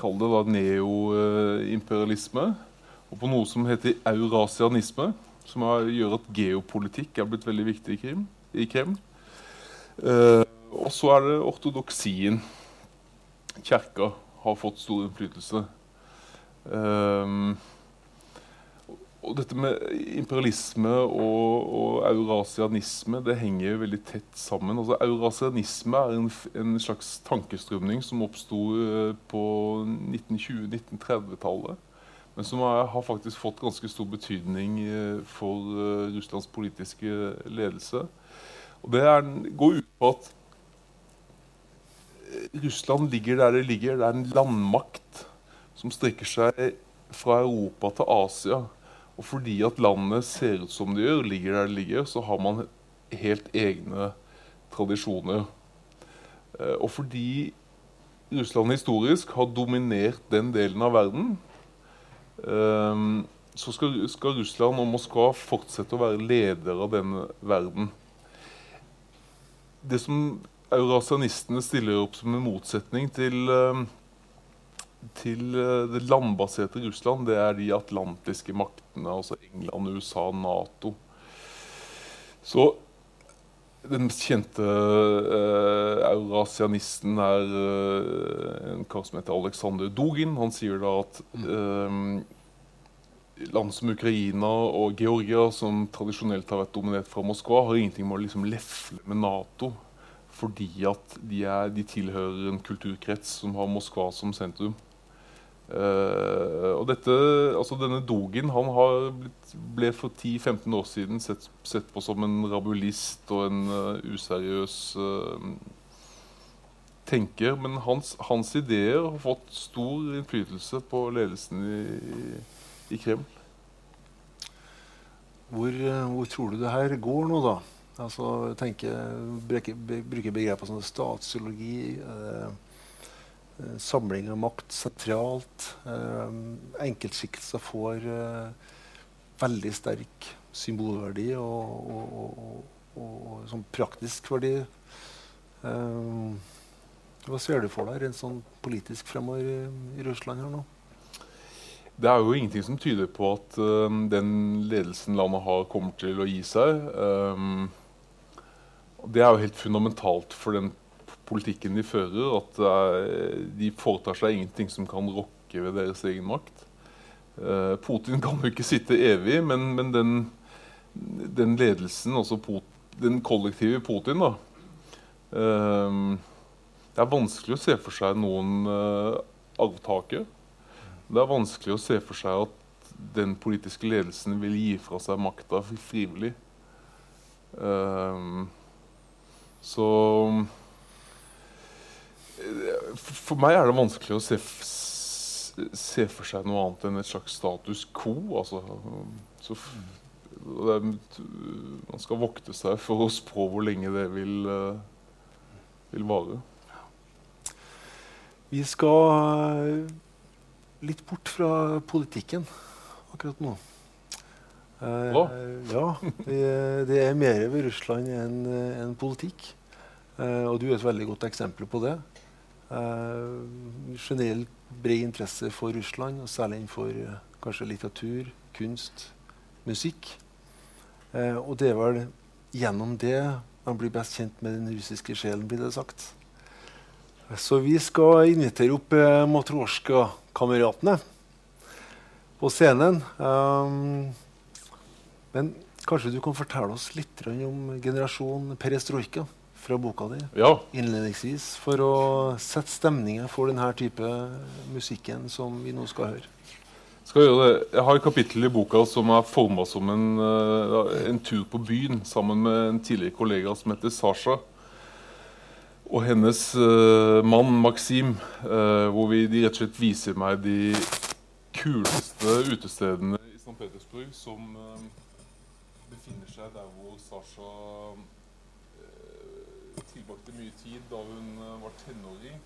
Kall det da neoimperialisme. Og på noe som heter eurasianisme, som er, gjør at geopolitikk er blitt veldig viktig i, Kreml. Eh, og så er det ortodoksien. Kirka har fått stor innflytelse. Um, og dette med imperialisme og, og, eurasianisme det henger veldig tett sammen. Altså, eurasianisme er en, en slags tankestrømning som oppsto uh, på 1920-1930-tallet. Men som er, har faktisk fått ganske stor betydning uh, for uh, Russlands politiske ledelse. Og det er, går ut på at Russland ligger der det ligger. Det er en landmakt som strekker seg fra Europa til Asia. Og fordi at landet ser ut som det gjør, ligger der det ligger, så har man helt egne tradisjoner. Eh, og fordi Russland historisk har dominert den delen av verden, eh, så skal, skal Russland og Moskva fortsette å være leder av denne verden. Det som eurasianistene stiller opp som en motsetning til eh, til eh, det landbaserte Russland, det er de atlantiske maktene, altså England, USA, Nato. Så den kjente uh, eurasianisten er uh, en kar som heter Aleksandr Dugin. Han sier da at uh, land som Ukraina og Georgia, som tradisjonelt har vært dominert fra Moskva, har ingenting med å liksom lefle med Nato. Fordi at de, er, de tilhører en kulturkrets som har Moskva som sentrum. Uh, og dette, altså Denne Dogen han blitt, ble for 10-15 år siden sett, sett, på som en rabulist og en uh, useriøs uh, tenker. Men hans, hans, ideer har fått stor innflytelse på ledelsen i, i Kreml. Hvor, hvor, tror du det her går nå, da? Altså, tenker, Bruker begreper som statspsykologi. Eh, Eh, samling av makt sentralt. Eh, enkeltskikkelser får eh, veldig sterk symbolverdi og, og, og, og sånn praktisk verdi. hva ser du for deg rent sånn politisk fremover i, i, Russland her nå? Det er jo ingenting som tyder på at uh, den ledelsen landet har, kommer til å gi seg. Um, det er jo helt fundamentalt for den politikken de fører, at uh, de foretar seg ingenting som kan rokke ved deres egen makt. Uh, Putin kan jo ikke sitte evig, men, men den, den, ledelsen, altså den kollektive Putin da, uh, Det er vanskelig å se for seg noen arvtaker. Det er vanskelig å se for seg at den politiske ledelsen vil gi fra seg makta frivillig. så for meg er det vanskelig å se, se, for seg noe annet enn et slags status quo. Altså, så, er, man skal vokte seg for å spå hvor lenge det vil, vil vare. Vi skal litt bort fra politikken akkurat nå. Uh, ja, det, det er mer ved Russland enn en politikk. Og du er et veldig godt eksempel på det. Uh, generelt bred interesse for Russland, og særlig innenfor uh, kanskje litteratur, kunst, musikk. Eh, og det er vel gjennom det man blir best kjent med den russiske sjelen, blir det sagt. Så vi skal invitere opp eh, Matrosjka-kameratene på scenen. Um, men kanskje du kan fortelle oss litt om generasjon perestrojka? Fra boka di ja. innledningsvis for å sette stemningen for denne type musikken som vi nå skal høre. Skal gjøre det. Jeg har et kapittel i boka som er forma som en, uh, en, tur på byen sammen med en tidligere kollega som heter Sasha. Og hennes uh, mann Maxim, uh, hvor vi, de rett og slett viser meg de kuleste utestedene i St. Petersburg som befinner seg der hvor Sasha tilbrakte mye tid da hun var tenåring.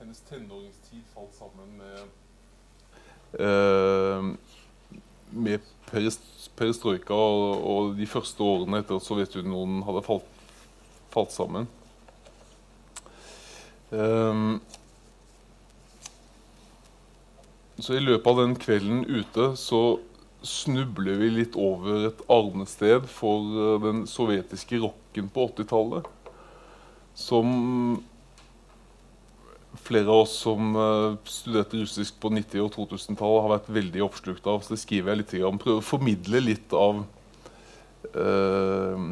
Hennes tenåringstid falt sammen med Eh, med perestrojka og, og, de første årene etter at Sovjetunionen hadde falt, falt sammen. Um, så i løpet av den kvelden ute så snubler vi litt over et arnested for den sovjetiske rocken på 80-tallet. Som flere av oss som uh, studerte russisk på 90- og 2000-tallet, har vært veldig oppslukt av. Så det skriver jeg litt om. Prøver å formidle litt av eh,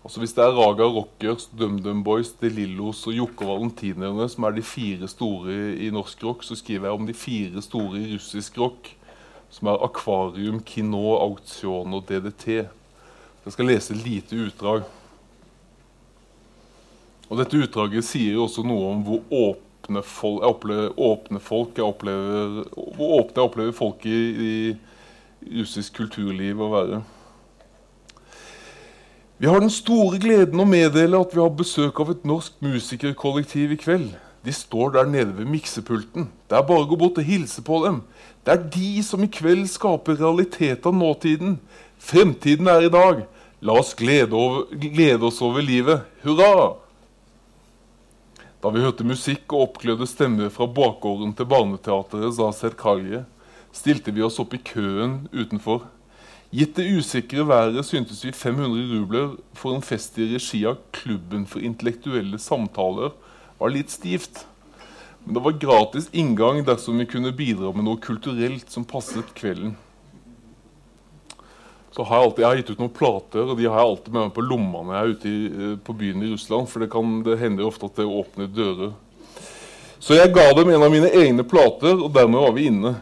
altså Hvis det er Raga Rockers, DumDum Boys, De Lillos og Jokke Valentinerne som er de fire store i norsk rock, så skriver jeg om de fire store i russisk rock, som er Akvarium, Kino, Auktion og DDT. Jeg skal lese lite utdrag. Og dette utdraget sier jo også noe om hvor åpne, folk jeg opplever, åpne folk jeg opplever, Hvor åpne jeg opplever folk i, i russisk kulturliv å være. Vi har den store gleden å meddele at vi har besøk av et norsk musikerkollektiv i kveld. De står der nede ved miksepulten. Det er bare å gå bort og hilse på dem. Det er de som i kveld skaper realitet av nåtiden. Fremtiden er i dag. La oss glede, over, glede oss over livet. Hurra! Da vi hørte musikk og oppglødde stemmer fra bakgården til barneteatret sa Karje, stilte vi oss opp i køen utenfor. Gitt det usikre været syntes vi 500 rubler for en fest i regi av Klubben for intellektuelle samtaler var litt stivt. Men det var gratis inngang dersom vi kunne bidra med noe kulturelt som passet kvelden så har jeg alltid, jeg har gitt ut noen plater, og de har jeg alltid med meg på lomma når jeg er ute i, eh, på byen i Russland. For det, kan, det hender ofte at det åpner dører. Så jeg ga dem en av mine egne plater, og dermed var vi inne.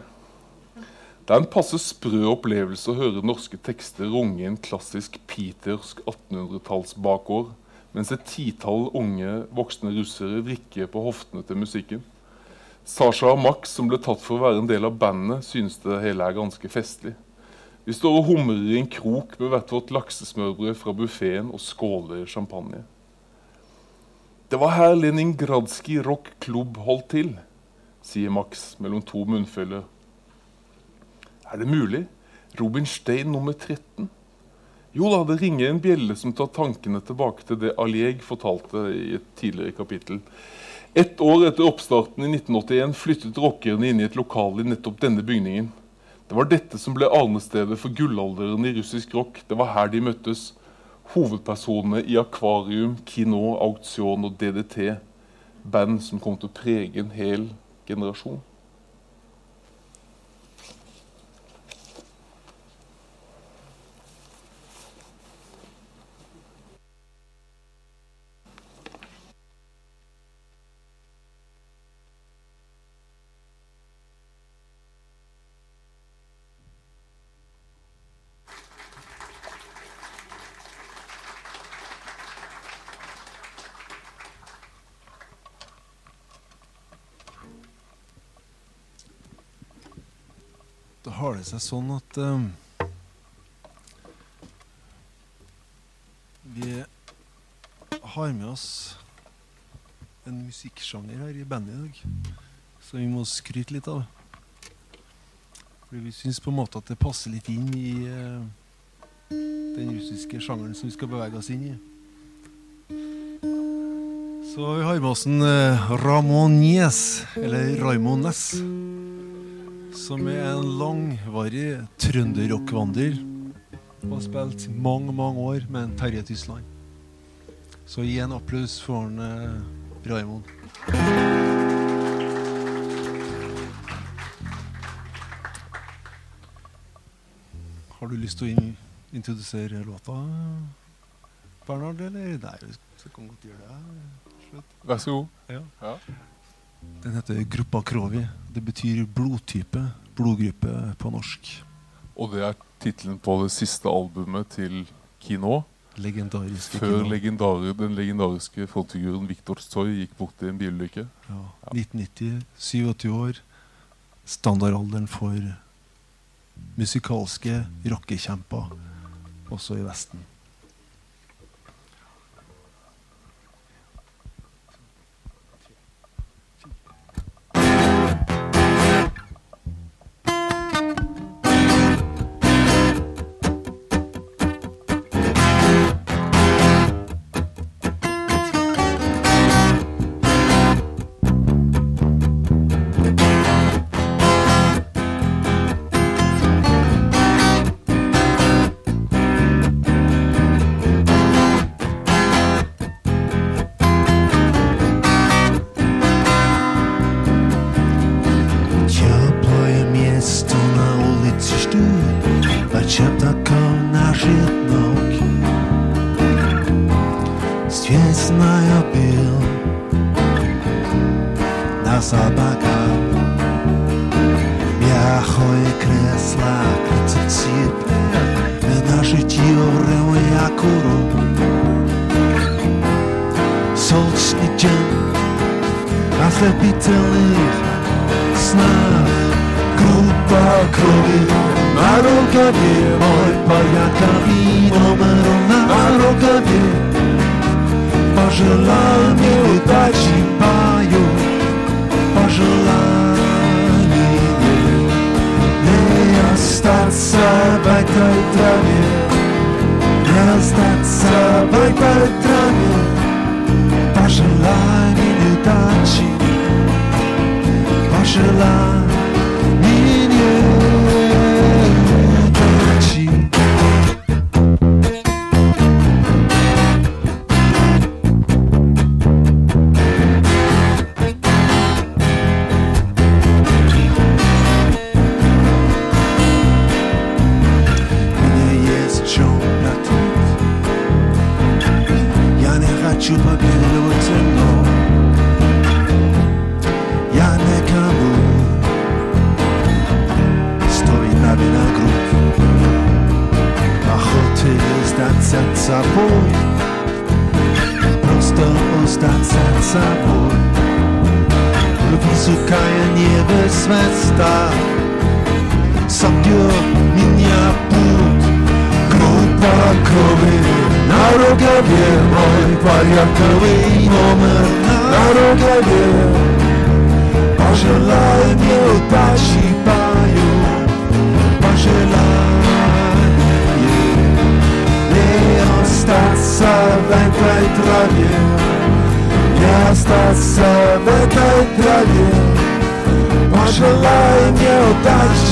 Det er en passe sprø opplevelse å høre norske tekster runge en klassisk petersk 1800-tallsbakgård, mens et titall unge, voksne russere vrikker på hoftene til musikken. Sasha og Max, som ble tatt for å være en del av bandet, synes det hele er ganske festlig. Vi står og humrer i en krok med hvert vårt laksesmørbrød fra buffeen og skåler champagne. Det var her Leningradskij rockklubb holdt til, sier Max mellom to munnfølger. Er det mulig? Rubinstein nummer 13? Jo da, det ringer en bjelle som tar tankene tilbake til det Alieg fortalte i et tidligere kapittel. Ett år etter oppstarten i 1981 flyttet rockerne inn i et lokale i nettopp denne bygningen. Det var dette som ble arnestedet for gullalderen i russisk rock. Det var her de møttes. Hovedpersonene i Akvarium, Kino, Auksjon og DDT. Band som kom til å prege en hel generasjon. Har det seg sånn at uh, vi har med oss en musikksjanger her i bandet i dag som vi må skryte litt av. Fordi vi syns på en måte at det passer litt inn i uh, den russiske sjangeren som vi skal bevege oss inn i. Så vi har med oss en uh, Ramones, eller Raymond Næss som er en langvarig trønderrockvandrer. Og har spilt mange, mange år med en Terje Tysland. Så gi en applaus for han, eh, Raymond. Har du lyst til å in introdusere låta, Bernhard? Eller? Nei, vi kan godt gjøre det. Vær så god. Ja. ja. Den heter Gruppa Krovi. Det betyr blodtype. Blodgruppe på norsk. Og det er tittelen på det siste albumet til Kino. Legendariske Før Kino. Legendari, den legendariske frontfiguren Viktor Tsoi gikk bort i en bilulykke. Ja. ja. 1990, 87 år. Standardalderen for musikalske rockekjemper også i Vesten. sa węglej trawie Miasta sa węglej trawie Pożelaj mnie oddać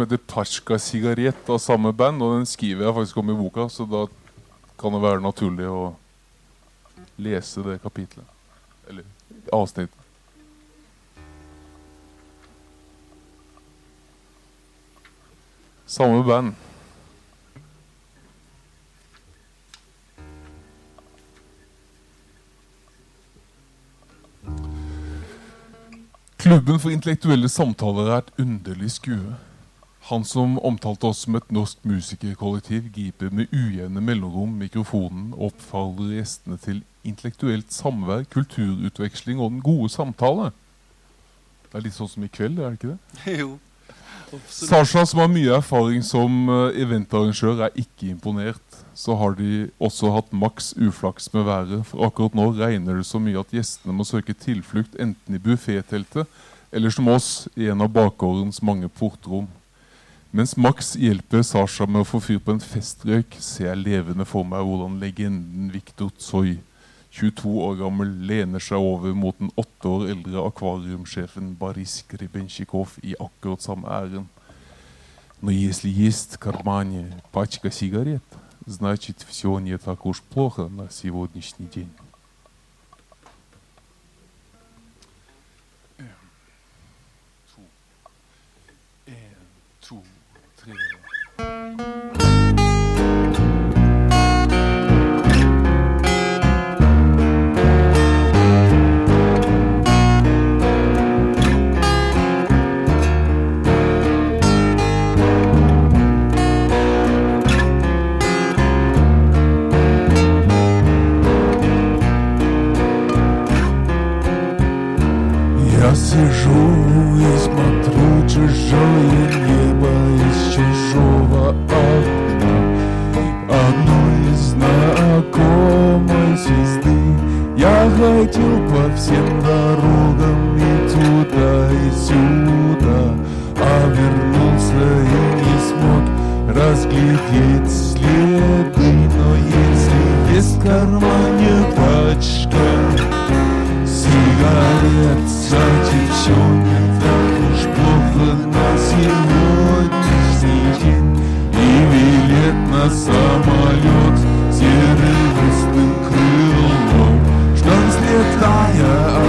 som heter 'Parska sigarett' av samme band. Og den skriver jeg faktisk om i boka, så da kan det være naturlig å lese det kapitlet. Eller avsnittet. Samme band. Klubben for intellektuelle samtaler er et underlig skue. Han som omtalte oss som et norsk musikerkollektiv, griper med ujevne mellomrom mikrofonen og oppfordrer gjestene til intellektuelt samvær, kulturutveksling og den gode samtale. Det er litt sånn som i kveld, er det ikke det? <laughs> jo. Sasha, som har mye erfaring som eh, eventarrangør, er ikke imponert. Så har de også hatt maks uflaks med været. For akkurat nå regner det så mye at gjestene må søke tilflukt enten i buffetteltet eller som oss, i en av bakgårdens mange portrom. Mens Max hjelper Sasha med å få fyr på en festrøyk, ser jeg levende for meg hvordan legenden Viktor Tsoi, 22 år gammel, lener seg over mot den åtte år eldre akvariumsjefen Boris Gribenshikov i akkurat samme ærend. Но если есть в кармане пачка сигарет, значит все не так уж плохо на сегодняшний день. Я сижу и смотрю чужое Ходил по всем дорогам и туда, и сюда А вернулся и не смог разглядеть следы. Но если есть в кармане пачка сигарет Значит, все не так уж плохо на сегодняшний день. И билет на самолет серебряным крылом fire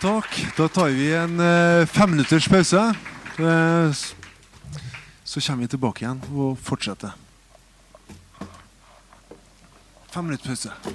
Takk. Da tar vi en eh, femminutters pause. Eh, så kommer vi tilbake igjen og fortsetter. Fem minutter pause.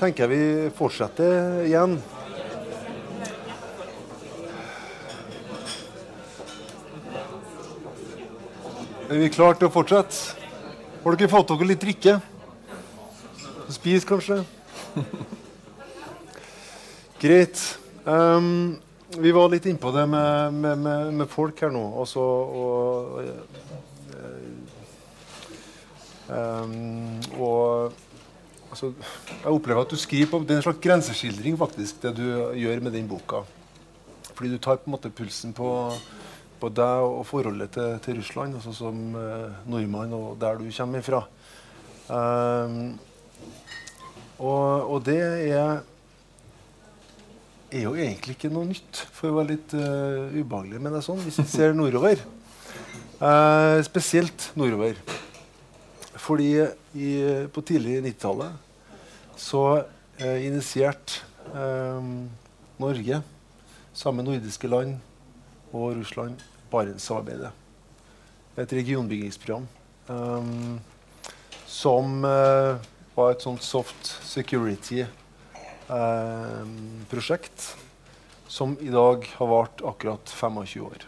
Tenker jeg vi fortsetter igjen. Er vi klare til å fortsette? Har dere fått dere litt drikke? Spis, kanskje? <laughs> Greit. Um, vi var litt innpå det med, med, med, med folk her nå. Også, og, um, og altså, jeg opplever at du skriver på Det er en slags grenseskildring, faktisk, det du gjør med den boka. Fordi du tar på en måte pulsen på, på deg og forholdet til, til Russland, altså som eh, nordmann og der du kommer fra. Um, og, og, det er, er jo egentlig ikke noe nytt, for å være litt uh, ubehagelig. Men det er sånn hvis vi ser nordover. Uh, spesielt nordover. Fordi i, på tidlig 90-tallet så eh, initierte Norge sammen med nordiske land og Russland Barentssamarbeidet. Et regionbyggingsprogram eh, som uh, var et sånt soft security-prosjekt um, som i dag har vart akkurat 25 år.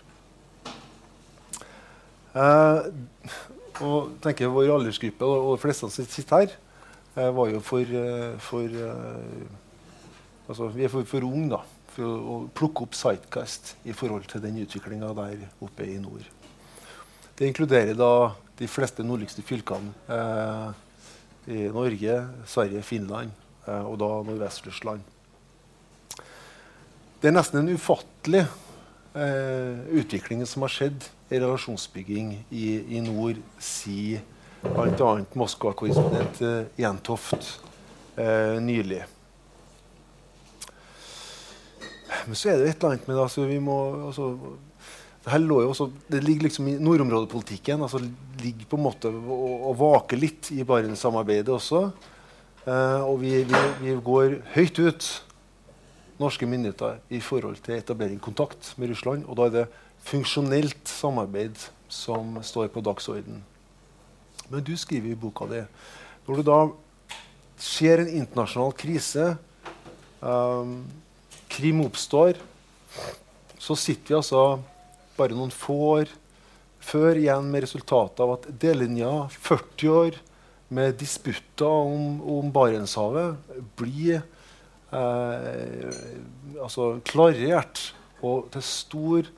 Uh, og tenker Vår aldersgruppe og, de fleste som sitter her, uh, var jo for, for altså, Vi er for, for unge, da for å plukke opp Sightcast i forhold til den utviklinga der oppe i nord. Det inkluderer da de fleste nordligste fylkene eh, i Norge, Sverige, Finland eh, og da Nordvest-Russland. Det er nesten en ufattelig eh, utvikling som har skjedd relasjonsbygging i, i nord, sier bl.a. Moskva-korrespondent eh, Jentoft eh, nylig. Men så er det et eller annet med det. Altså, vi må, altså, det, også, det ligger liksom i nordområdepolitikken. altså ligger på en måte og, vaker litt i Barentssamarbeidet også. Eh, og vi, vi, vi, går høyt ut, norske myndigheter, i forhold til etablering kontakt med Russland. Og da er det funksjonelt samarbeid som står på dagsorden. Men du skriver i boka di når du da ser en internasjonal krise um, krim oppstår, så sitter vi altså bare noen få år før igjen med resultatet av at delelinja, 40 år med disputter om, om Barentshavet, blir eh, altså klarert og til stor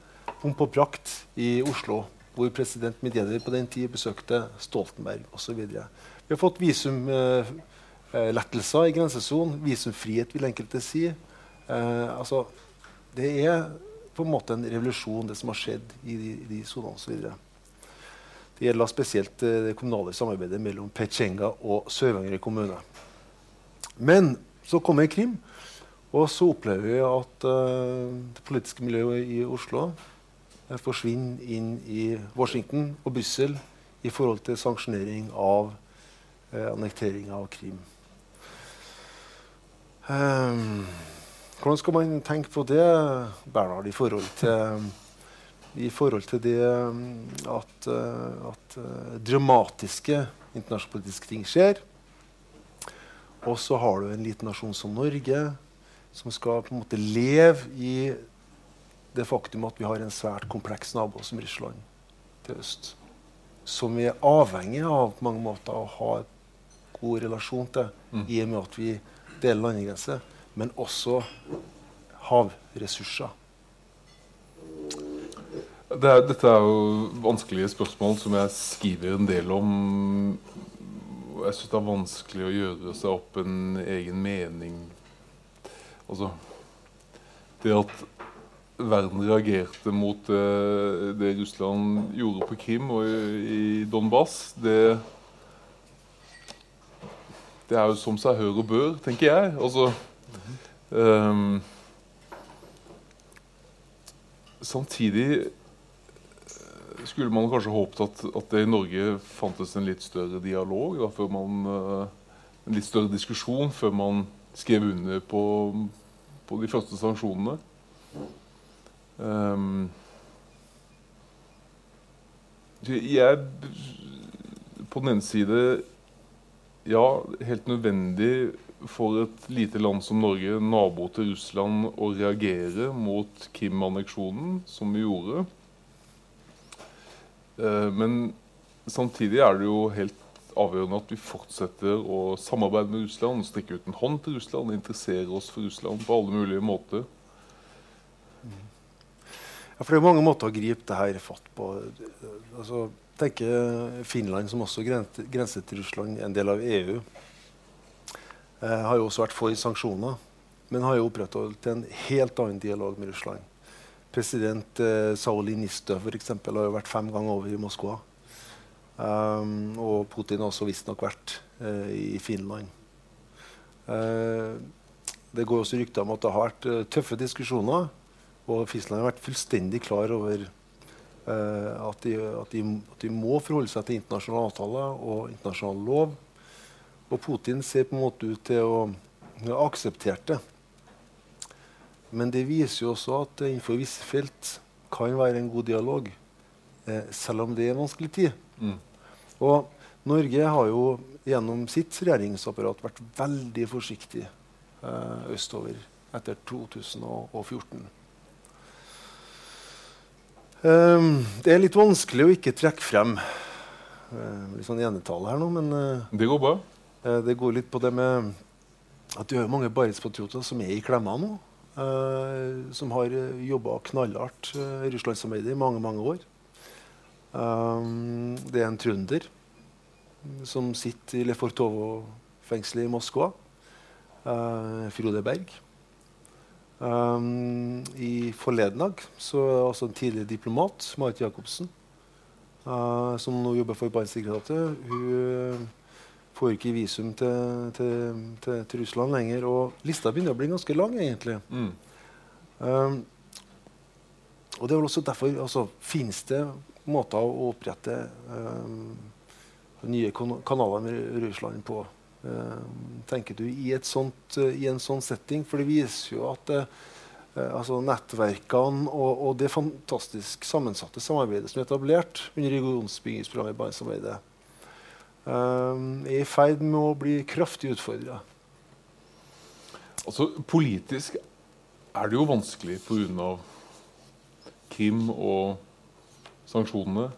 pomp og prakt i Oslo, hvor president Medjeder på den tid besøkte Stoltenberg osv. Vi har fått visumlettelser eh, i grensesonen. Visumfrihet, vil enkelte si. Eh, altså, det er på en måte en revolusjon, det som har skjedd i de, de sonene osv. Det gjelder spesielt eh, det kommunale samarbeidet mellom Petsjenga og Sør-Varanger kommune. Men så kommer Krim, og så opplever vi at uh, det politiske miljøet i Oslo forsvinner inn i Washington og Brussel i forhold til sanksjonering av eh, annekteringa av Krim. Um, hvordan skal man tenke på det, Bernhard, i forhold til, i forhold til det um, at, at dramatiske internasjonalpolitiske ting skjer? Og så har du en liten nasjon som Norge, som skal på en måte leve i det faktum at vi har en svært kompleks nabo som Russland til øst. Som vi er avhengig av på mange måter å ha god relasjon til, mm. i og med at vi deler landegrense. men også havressurser. Det er, dette er jo vanskelige spørsmål som jeg skriver en del om. Jeg syns det er vanskelig å gjøre seg opp en egen mening. Altså Det at verden reagerte mot det, det Russland gjorde på Krim og i, i Donbas, det, det er jo som seg hør og bør, tenker jeg. Altså Um, samtidig eh, skulle man kanskje håpet at, at, det i Norge fantes en litt større dialog, da, man, uh, en litt større diskusjon før man skrev under på, på de første sanksjonene. Um, jeg på den ene side ja, helt nødvendig for et lite land som Norge, nabo til Russland, å reagere mot Krim-anneksjonen, som vi gjorde. Eh, men samtidig er det jo helt avgjørende at vi fortsetter å samarbeide med Russland, strekke ut en hånd til Russland, interessere oss for Russland på alle mulige måter. Ja, for Det er mange måter å gripe det her fatt på. Altså, tenk Finland, som også grenser til Russland, en del av EU, eh, har jo også vært for sanksjoner, men har jo opprettholdt en helt annen dialog med Russland. President eh, Sauli Nistø for eksempel, har jo vært fem ganger over i Moskva. Um, og Putin har også visstnok vært eh, i Finland. Eh, det går også rykter om at det har vært uh, tøffe diskusjoner. Og Finland har vært fullstendig klar over at de, at, de, at, de, må forholde seg til internasjonale avtaler og internasjonal lov. Og Putin ser på en måte ut til å ha akseptert det. Men det viser jo også at innenfor visse felt kan være en god dialog, selv om det er en vanskelig tid. Mm. Og Norge har jo gjennom sitt regjeringsapparat vært veldig forsiktig eh, østover etter 2014. Ehm, det er litt vanskelig å ikke trekke frem uh, litt sånn enetale her nå, men uh, Det går bra. Uh, det går litt på det med at det er mange barentspatrioter som er i klemma nå. som har jobba knallhardt i Russlandssamarbeidet i mange, mange år. Um, det er en trønder som sitter i Lefortovo-fengselet i Moskva. Frode Berg. Um, I forleden dag så også en tidligere diplomat, Marit Jacobsen, uh, som nå jobber for Barentssekretariatet, hun uh, får ikke visum til, til, til, til, Russland lenger. Og lista begynner å bli ganske lang, egentlig. Mm. Um, og det er vel også derfor altså, Fins det måter å opprette um, nye kanaler med Russland på. Um, tenker du i, sånt, uh, i, en sånn setting? For det viser jo at uh, altså nettverkene og, og, det fantastisk sammensatte samarbeidet som er etablert under regionsbyggingsprogrammet i Barentssamarbeidet, er i ferd med å bli kraftig utfordra. Altså, politisk er det jo vanskelig pga. Krim og sanksjonene.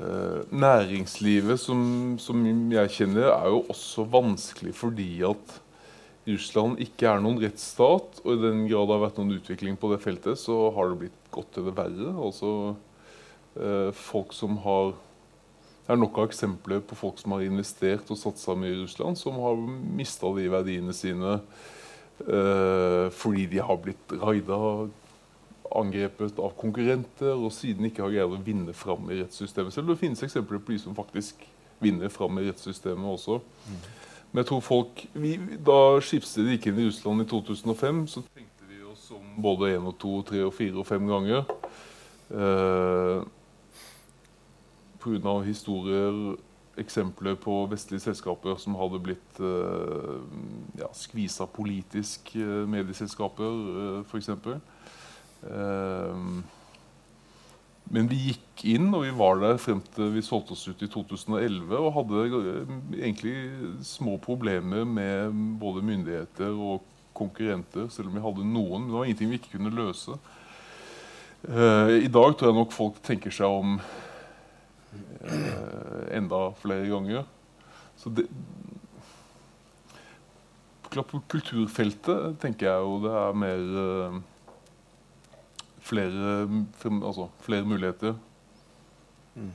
Eh, næringslivet, som, som, jeg kjenner, er jo også vanskelig fordi at Russland ikke er noen rettsstat. Og i den grad det har vært noen utvikling på det feltet, så har det blitt godt det verre. Altså eh, folk som har Det er nok av eksempler på folk som har investert og satsa mye i Russland, som har mista de verdiene sine eh, fordi de har blitt raida angrepet av konkurrenter og siden ikke har greid å vinne fram i rettssystemet. Selv det finnes eksempler på de som faktisk vinner fram i rettssystemet også. Mm. Men jeg tror folk, vi, Da skipsstedet gikk inn i Russland i 2005, så tenkte vi oss om både én og to, tre og fire og fem ganger. Eh, Pga. historier, eksempler på vestlige selskaper som hadde blitt eh, ja, skvisa politisk, eh, medieselskaper eh, f.eks. Ehm, men vi gikk inn, og vi var der frem til vi solgte oss ut i 2011 og hadde eh, egentlig små problemer med både myndigheter og konkurrenter, selv om vi hadde noen. Men det var ingenting vi ikke kunne løse. Eh, I dag tror jeg nok folk tenker seg om eh, enda flere ganger. Så det, på kulturfeltet tenker jeg jo det er mer flere, altså, flere muligheter. Mm.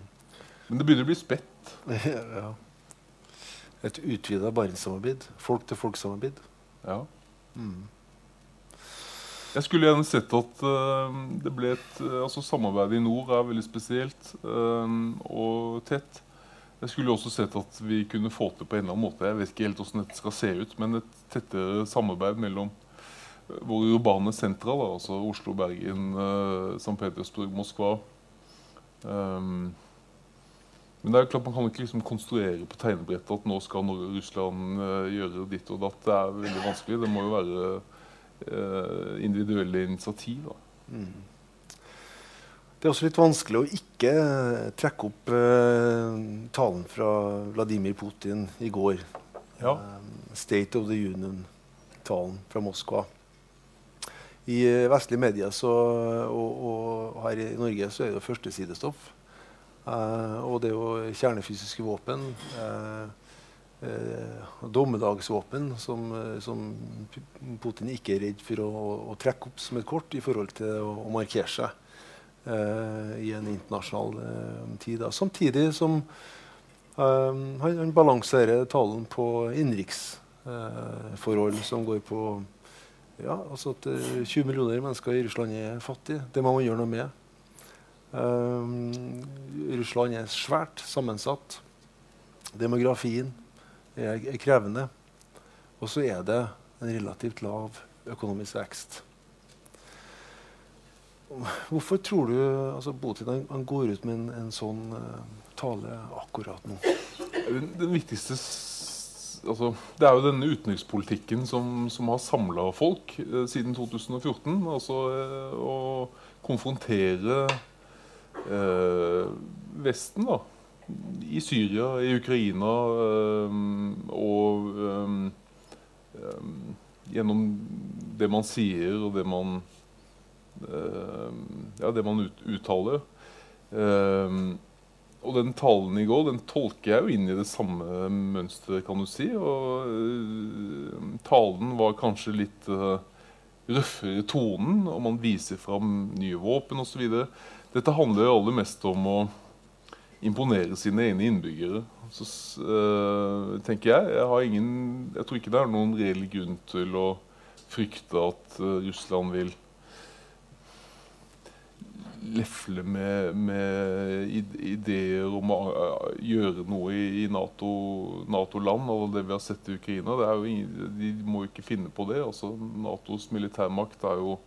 Men det begynner å bli spett. <laughs> ja. Et utvida Barentssamarbeid. Folk-til-folk-samarbeid. Ja. Mm. Jeg skulle gjerne sett at uh, det ble et uh, altså Samarbeidet i nord er veldig spesielt uh, og tett. Jeg skulle også sett at vi kunne få til på en eller annen måte jeg vet ikke helt hvordan dette skal se ut, men et tettere samarbeid mellom våre urbane sentra, da, altså Oslo, Bergen, uh, St. Petersburg, Moskva. Um, men det er klart man kan ikke liksom konstruere på tegnebrettet at nå skal Norge og Russland uh, gjøre ditt og datt. Det er veldig vanskelig. Det må jo være uh, individuelle initiativ. Mm. Det er også litt vanskelig å ikke trekke opp talen fra Vladimir Putin i går. Ja. Eh, State of the Union-talen fra Moskva. I eh, vestlige medier så, og, og, her i Norge så er det jo førstesidestoff. Eh, og det er jo kjernefysiske våpen. Eh, eh, dommedagsvåpen som, eh, som Putin ikke er redd for å, å, trekke opp som et kort i forhold til å, å markere seg eh, i en internasjonal tid. Da. Samtidig som han, han balanserer talen på innenriksforhold som går på ja, altså at 20 millioner mennesker i Russland er fattige. Det må man gjøre noe med. Um, Russland er svært sammensatt. Demografien er, er krevende. Og så er det en relativt lav økonomisk vekst. Hvorfor tror du altså Botin han går ut med en, en sånn uh, tale akkurat nå? Den, den viktigste altså, Det er jo denne utenrikspolitikken som, som har samla folk eh, siden 2014. Altså eh, å konfrontere eh, Vesten, da. I Syria, i Ukraina eh, og eh, gjennom det man sier og det man ja, det man ut, uttaler. Og den talen i går den tolker jeg jo inn i det samme mønsteret, kan du si. Og talen var kanskje litt røffere i tonen, og man viser fram nye våpen osv. Dette handler jo aller mest om å imponere sine egne innbyggere. Så uh, tenker jeg jeg, har ingen, jeg tror ikke det er noen reell grunn til å frykte at Russland vil lefle med, med ideer om å gjøre noe i, Nato-land, NATO og det vi har sett i Ukraina. Jo, de må jo ikke finne på det. Altså, Natos militærmakt er jo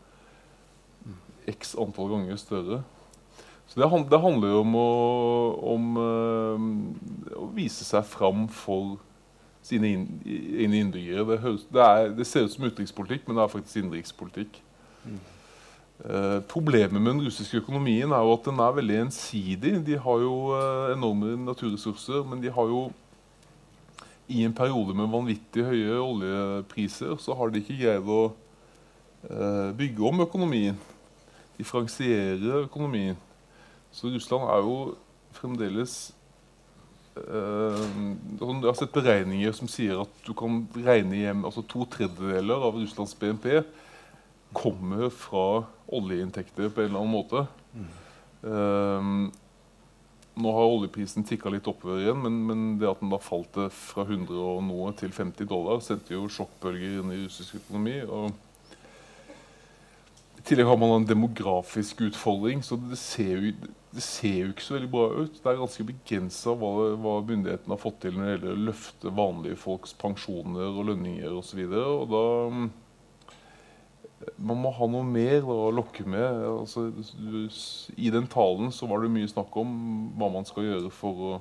x antall ganger større. Så det, det handler jo om, å, om øh, å, vise seg fram for sine inn, innbyggere. Det, høres, det, er, det, ser ut som utenrikspolitikk, men det er faktisk innenrikspolitikk. Mm. Uh, problemet med den russiske økonomien er jo at den er veldig ensidig. De har jo uh, enorme naturressurser, men de har jo i en periode med vanvittig høye oljepriser så har de ikke greid å uh, bygge om økonomien. Differensiere økonomien. Så Russland er jo fremdeles Jeg har sett beregninger som sier at du kan regne hjem altså to tredjedeler av Russlands BNP kommer fra oljeinntekter på en eller annen måte. Mm. Um, nå har oljeprisen tikka litt oppover igjen, men, men, det at den da falt fra 100 og noe til 50 dollar, sendte jo sjokkbølger inn i russisk økonomi. og i tillegg har man en demografisk utfordring, så det ser, jo, det ser jo ikke så veldig bra ut. Det er ganske begrensa hva, hva myndighetene har fått til når det gjelder å løfte vanlige folks pensjoner og lønninger osv. Da man må ha noe mer å lokke med. Altså, I den talen så var det mye snakk om hva man skal gjøre for å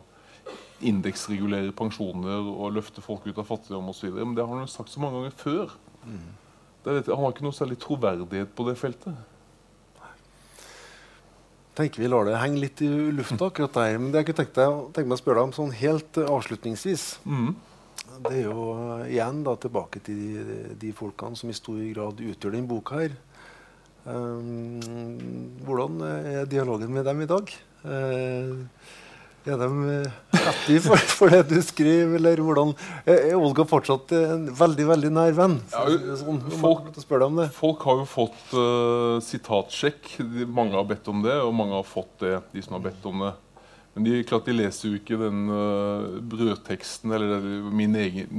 indeksregulere pensjoner og løfte folk ut av fattigdom osv. Men det har han jo sagt så mange ganger før. Mm. Jeg, han har ikke noe særlig troverdighet på det feltet. Jeg tenker Vi lar det henge litt i lufta, akkurat der. Men det jeg tenkte, tenke meg å spørre deg om sånn helt avslutningsvis. Mm. Det er jo igjen da, tilbake til de, de, folkene som i stor grad utgjør denne boka. her. Um, hvordan er dialogen med dem i dag? Uh, er de eh, happy <laughs> for, for, det du skriver, eller hvordan Er Olga fortsatt en veldig veldig nær venn? Ja, sånn, folk, folk, har jo fått uh, sitatsjekk. Mange har bedt om det, og mange har fått det, de som har bedt om det. Men de, klart, de leser jo ikke den uh, brødteksten eller min, egen,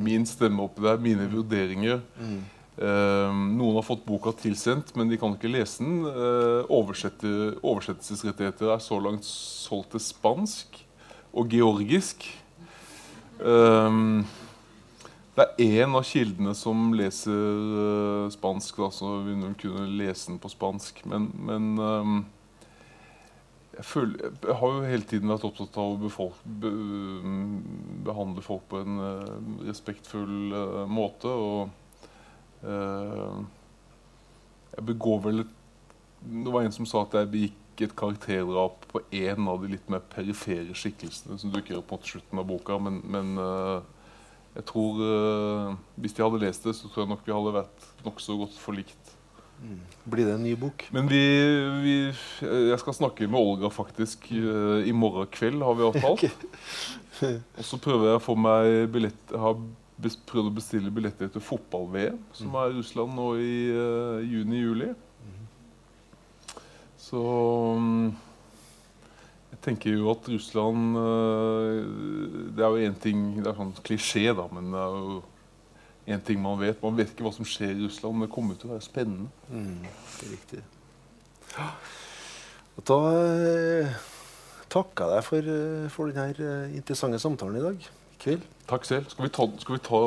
min stemme oppi der, mine vurderinger. Mm. Uh, noen har fått boka tilsendt, men de kan ikke lese den. Uh, oversettelsesrettigheter er så langt solgt til spansk og georgisk. Det er én av kildene som leser spansk, da, så vi kunne lese den på spansk. Men, men jeg, føler, jeg, har jo hele tiden vært opptatt av å befolk, be, behandle folk på en respektfull måte. og Uh, jeg begår vel Det var en som sa at jeg begikk et karakterdrap på én av de litt mer perifere skikkelsene som dukker opp mot slutten av boka, men, men uh, jeg tror uh, Hvis de hadde lest det, så tror jeg nok vi hadde vært nokså godt forlikt. Mm. Blir det en ny bok? Men vi, vi, Jeg skal snakke med Olga faktisk uh, i morgen kveld, har vi avtalt. okay. <laughs> Og så prøver jeg å få meg billett Jeg har prøvd å bestille billetter til fotball-VM, som mm. er i Russland nå i juni-juli. Så mm, jeg tenker jo at Russland øh, Det er jo én ting Det er sånn klisjé, da, men det er jo én ting man vet. Man vet ikke hva som skjer i Russland, men det kommer til å være spennende. Mm, det er riktig. Og da eh, takker jeg deg for, eh, for denne eh, interessante samtalen i dag. kveld. Takk selv. Skal vi ta, skal vi ta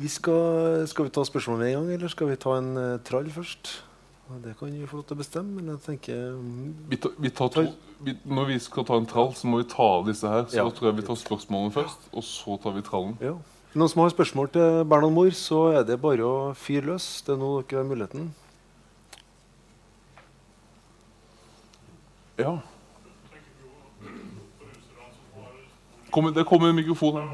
vi skal, skal, vi ta spørsmål med en gang, eller skal vi ta en uh, trall først? Det kan vi få lov til å bestemme, men jeg tenker mm, vi ta, vi tar to, Når vi skal ta en trall, så må vi ta av disse her. Så ja. da tror jeg vi tar spørsmålene først, og så tar vi trallen. Ja. Noen som har spørsmål til Bernhard Mohr, så er det bare å fyre løs. Det er nå dere har muligheten. Ja. det kommer en mikrofon her.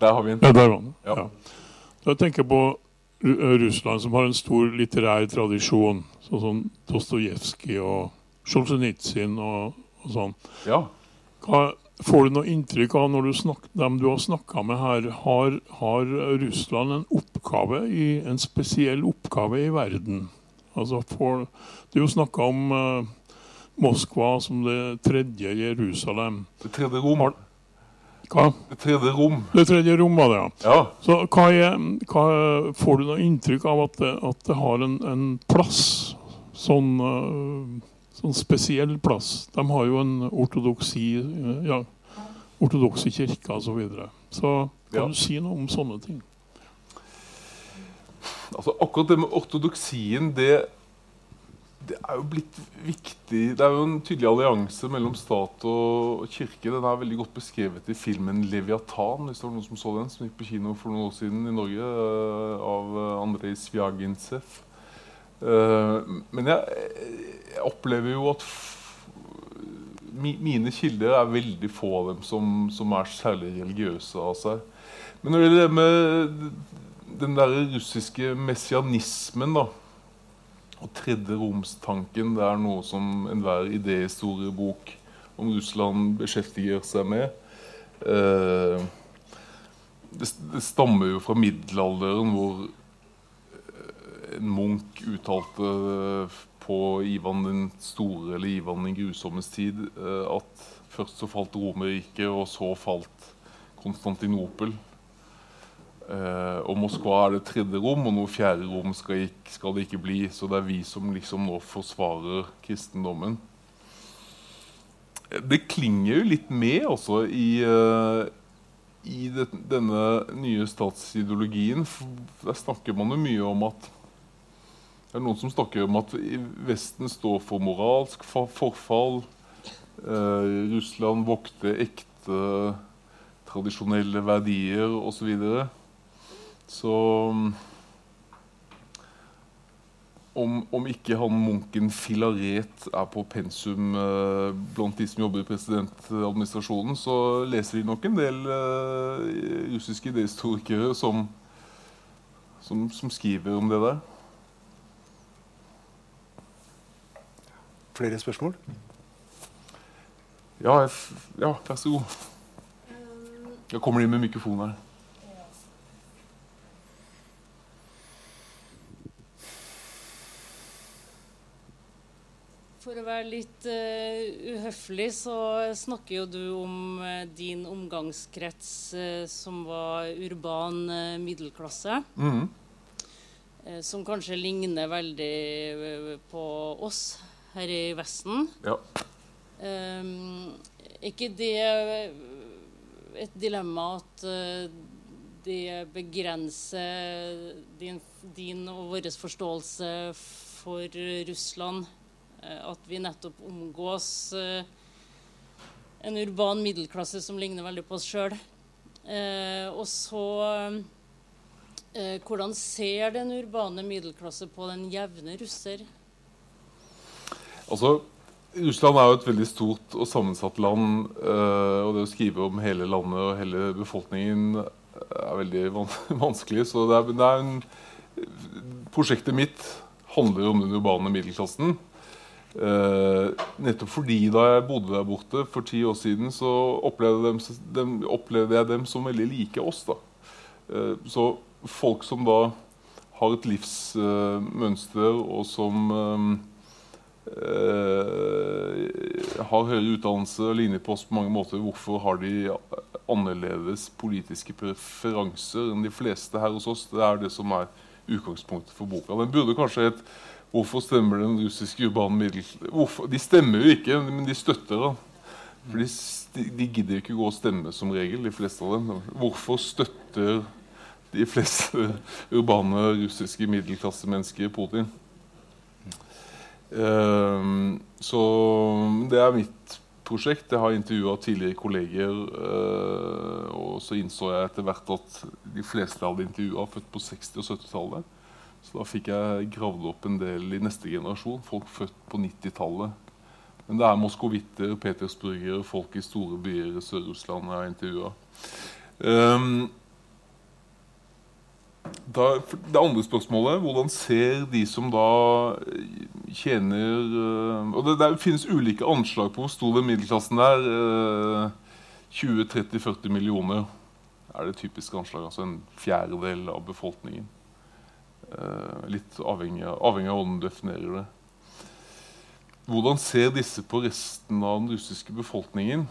Der har vi en. Ja, der var den. Ja. Ja. Jeg tenker på Russland, som har en stor litterær tradisjon, sånn som Dostojevskij og Sjolsjenitsyn og, og, sånn. Ja. Hva, får du noe inntrykk av, når du snakker, dem du har snakka med her, har, har, Russland en oppgave, i, en spesiell oppgave i verden? Altså for, Det er jo snakka om uh, Moskva som det tredje Jerusalem. Det tredje Rom. Har, hva? Det tredje rom. Det tredje rom var det, ja. ja. Så hva er, hva, Får du noe inntrykk av at det, at det har en, en, plass? Sånn, uh, sånn, spesiell plass. De har jo en ortodoksi uh, ja, ortodokse kirker osv. Så, videre. så kan ja. du si noe om sånne ting? Altså Akkurat det med ortodoksien, det det er jo blitt viktig Det er jo en tydelig allianse mellom stat og kirke. Den er veldig godt beskrevet i filmen 'Leviatan', hvis det var noen som så den, som gikk på kino for noen år siden i Norge, uh, av uh, Andrej Svjagintsev. Uh, men jeg, jeg, opplever jo at mi, mine kilder er veldig få av dem som, som, er særlig religiøse av seg. Men når det gjelder det med den der russiske messianismen, da og tredje romstanken det er noe som enhver idéhistoriebok om Russland beskjeftiger seg med. Eh, det, stammer jo fra middelalderen, hvor eh, en Munch uttalte på Ivan den store eller Ivan den grusommes tid eh, at først så falt Romerriket, og så falt Konstantinopel. Uh, og Moskva er det tredje rom, og noe fjerde rom skal, ikke, skal, det ikke bli. Så det er vi som liksom nå forsvarer kristendommen. Det klinger jo litt med også i, uh, i det, denne nye statsideologien. Der snakker man jo mye om at Det er noen som snakker om at Vesten står for moralsk forfall. Uh, Russland vokter ekte tradisjonelle verdier osv. Så om, om, ikke han munken Filaret er på pensum eh, blant de som jobber i presidentadministrasjonen, så leser de nok en del eh, russiske idéhistorikere som, som, som, skriver om det der. Flere spørsmål? Ja, jeg, ja vær så god. Jeg kommer inn med mikrofon her. For å være litt uh, uhøflig, så snakker jo du om uh, din omgangskrets uh, som var urban middelklasse. Mm. som kanskje ligner veldig på oss her i Vesten. Ja. er ikke det et dilemma at det begrenser din, din og vår forståelse for Russland? Eh, at vi nettopp omgås eh, en urban middelklasse som ligner veldig på oss sjøl. Eh, og så Hvordan ser den urbane middelklasse på den jevne russer? Altså, Russland er jo et veldig stort og sammensatt land. Og det å skrive om hele landet og hele befolkningen er veldig <laughs> vanskelig. Så det er, det er en, prosjektet mitt handler om den urbane middelklassen. Uh, nettopp fordi da jeg bodde der borte for ti år siden, så opplevde, dem, dem, opplevde jeg dem som veldig like oss. da. Uh, så folk som da har et livsmønster, uh, og som har høyere utdannelse og ligner på oss på mange måter, hvorfor har de annerledes politiske preferanser enn de fleste her hos oss? Det er det som er utgangspunktet for boka. Den burde kanskje hett Hvorfor stemmer den russiske urbane middel... De stemmer jo ikke, men de støtter den. For de, de, gidder ikke gå og stemme som regel, de fleste av dem. Hvorfor støtter de fleste <laughs> urbane russiske middelklassemennesker Putin? Um, så det er mitt prosjekt. Jeg har intervjua tidligere kolleger. Uh, og så innså jeg etter hvert at de fleste jeg hadde intervjua, født på 60- og 70-tallet. Så da fikk jeg gravd opp en del i neste generasjon, folk født på 90-tallet. Men det er moskovitter, petersburgere, folk i store byer i Sør-Russland jeg har intervjua. Um, det andre spørsmålet hvordan ser de som da tjener uh, Og det, det, finnes ulike anslag på hvor stor den middelklassen er. Uh, 20-30-40 millioner er det typiske anslaget. Altså en fjerdedel av befolkningen. Eh, litt avhengig, avhengig, av hvordan du definerer det. Hvordan ser disse på resten av den russiske befolkningen?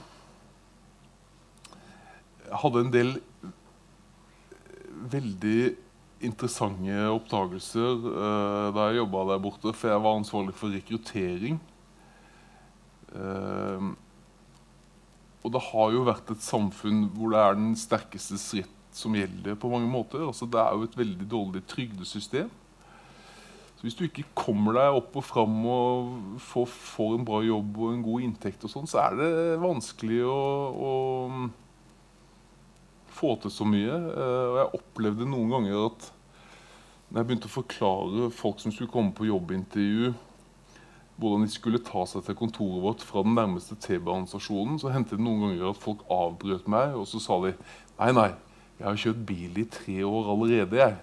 Jeg hadde en del veldig interessante oppdagelser uh, da jeg jobba der borte, for jeg var ansvarlig for rekruttering. Uh, og det har jo vært et samfunn hvor det er den sterkestes rett som gjelder på mange måter. Altså, det er jo et veldig dårlig trygdesystem. Så Hvis du ikke kommer deg opp og fram og får, får en bra jobb og en god inntekt, og sånn, så er det vanskelig å, å, få til så mye. Eh, og jeg opplevde noen ganger at når jeg begynte å forklare folk som skulle komme på jobbintervju, hvordan de skulle ta seg til kontoret vårt fra den nærmeste T-banestasjonen, så hendte det noen ganger at folk avbrøt meg, og så sa de nei, nei, jeg har kjørt bil i tre år allerede, jeg.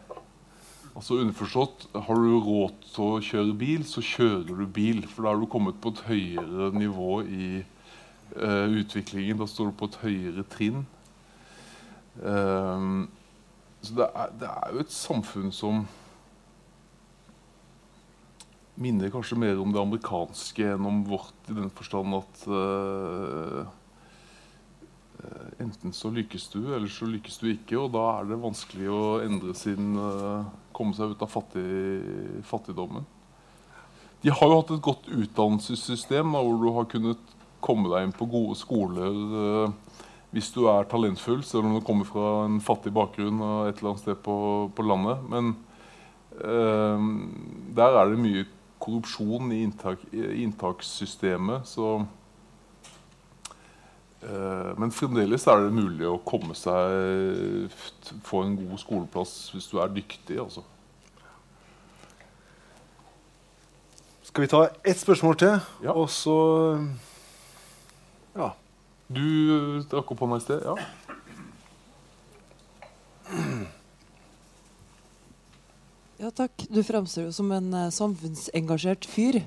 Altså underforstått, Har du råd til å kjøre bil, så kjører du bil. For da har du kommet på et høyere nivå i uh, utviklingen. Da står du på et høyere trinn. Um, så det er, det er, jo et samfunn som minner kanskje mer om det amerikanske enn om vårt, i den forstand at uh, enten så lykkes du, eller så lykkes du ikke. Og da er det vanskelig å endre sin uh, Komme seg ut av fattig, fattigdommen. De har jo hatt et godt utdannelsessystem da, hvor du har kunnet komme deg inn på gode skoler uh, hvis du er talentfull, selv om du kommer fra en fattig bakgrunn og et eller annet sted på, på landet. Men uh, der er det mye korrupsjon i, inntak, i inntakssystemet. så Eh, men fremdeles er det mulig å komme seg få en god skoleplass hvis du er dyktig. altså. Skal vi ta ett spørsmål til, ja. og så Ja. Du rakk opp hånda i sted? Ja. Ja, takk. Du framstår jo som en uh, samfunnsengasjert fyr.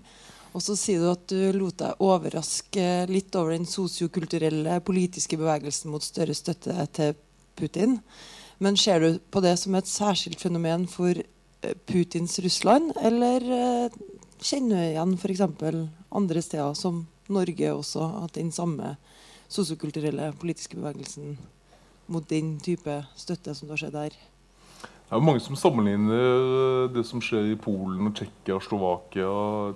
Og så sier du at du lot deg overraske litt over den sosiokulturelle politiske bevegelsen mot større støtte til Putin. Men ser du på det som et særskilt fenomen for eh, Putins Russland, eller eh, kjenner du igjen f.eks. andre steder, som Norge også, at den samme sosiokulturelle politiske bevegelsen mot den type støtte som du har sett der? Det er jo mange som sammenligner det som skjer i Polen, og Tsjekkia, Slovakia,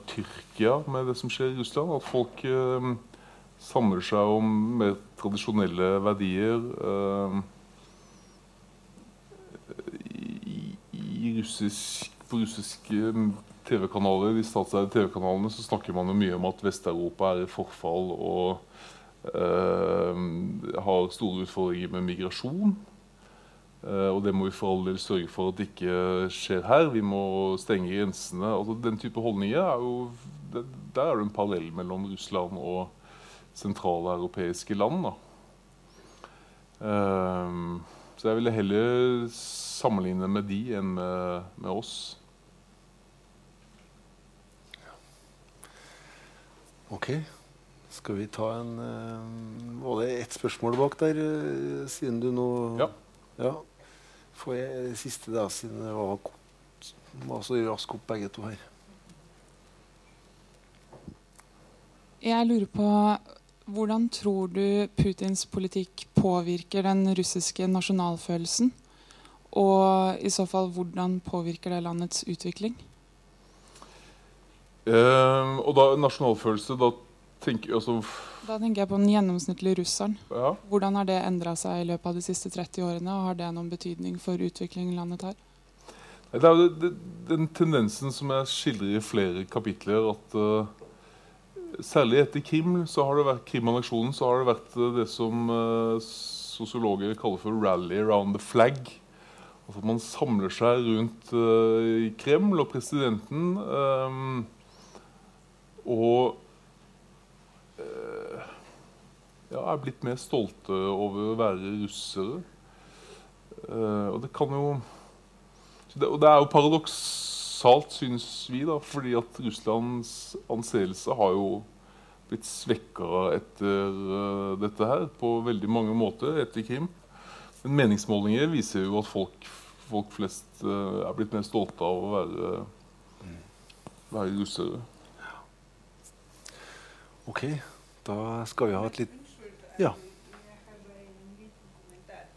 Tyrkia med det som skjer i Russland. At folk eh, samler seg om mer tradisjonelle verdier. Eh, i, i russisk, på russiske TV-kanaler, de statseide TV-kanalene så snakker man jo mye om at Vest-Europa er i forfall. og eh, har store utfordringer med migrasjon. Eh, og det må vi for all del sørge for at det ikke skjer her. Vi må stenge grensene. Altså, den type holdninger er jo det, Der er det en parallell mellom Russland og sentrale europeiske land. Eh, så jeg ville heller sammenligne med de enn med, med oss. Ok. Skal vi ta en uh, Var det ett spørsmål bak der, siden du nå Ja. ja. Får jeg det siste, da, siden det var, var så rask opp begge to her. Jeg lurer på hvordan tror du Putins politikk påvirker den russiske nasjonalfølelsen? Og i så fall, hvordan påvirker det landets utvikling? Eh, og da nasjonalfølelse, da tenker jeg altså Da tenker jeg på den gjennomsnittlige russeren. Ja. Hvordan har det endra seg i løpet av de siste 30 årene? Og har det noen betydning for utviklingen landet tar? Det er jo den tendensen som jeg skildrer i flere kapitler, at uh, særlig etter Krim, så har det vært Krim-anneksjonen, så har det vært uh, det som uh, sosiologer kaller for 'rally around the flag'. Altså at man samler seg rundt Kreml og presidenten. Um, og ja, er blitt mer stolte over å være russere. og det kan jo det, og det er jo paradoksalt, syns vi, da, fordi at Russlands anseelse har jo blitt svekka etter uh, dette her på veldig mange måter etter Krim. Men meningsmålinger viser jo at folk, folk flest er blitt mer stolte av å være, være russere. Ok, da skal vi ha et litt Ja.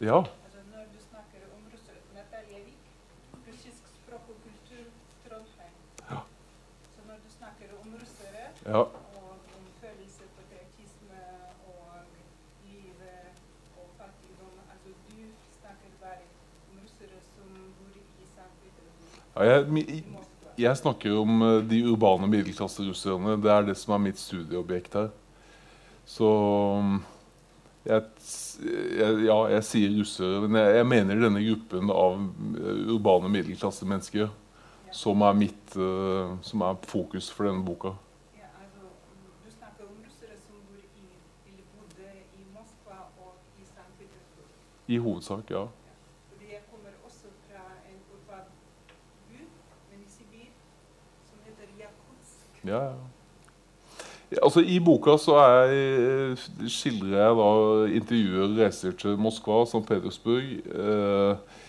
Ja. Ja. Og om følelse, patriotisme og livet og fattigdom. Altså, du snakker bare om russere som bor i samfunnet. Ja, jeg, jeg, snakker om eh, de urbane middelklasserusserne. Det er det som er mitt studieobjekt her. Så jeg, jeg, ja, jeg sier russere, men jeg, jeg, mener denne gruppen av eh, urbane middelklassemennesker som er mitt uh, som er fokus for denne boka. I hovedsak, ja. Jeg kommer også fra en urban by, men i Sibir, som heter Jakutsk. Ja, ja. Altså, I boka så jeg, skildrer jeg da intervjuer reiser til Moskva, St. Petersburg, eh,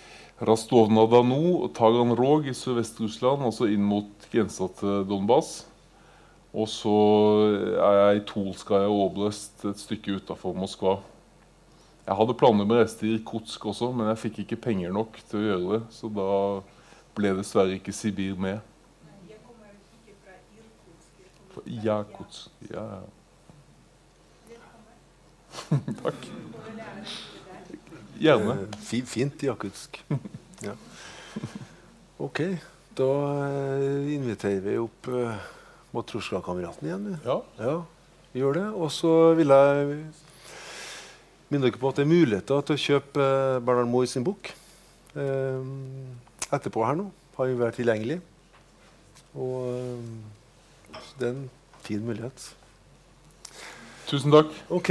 Rastovna Danu, Taganrog i Sørvest-Russland, altså inn mot grensa til Donbas. Og så er jeg i Tolskaja Oblest, et stykke utafor Moskva. Jeg hadde planer med å reise til Irkutsk også, men jeg fikk ikke penger nok til å gjøre det. Så da ble dessverre ikke Sibir med. Jeg kommer ikke fra Irkutsk. Jakutsk. Ja. <laughs> Takk. Gjerne. Eh, fint Jakutsk. ja. Ok, da eh, inviterer vi opp uh, Matrosjka-kameraten igjen. Ja. ja. Vi gjør det. Og så vil jeg minne dere på at det er muligheter til å kjøpe uh, Bernard Moe sin bok. Uh, etterpå her nå har vi vært tilgjengelig. Og det er en fin mulighet. Tusen takk. Ok.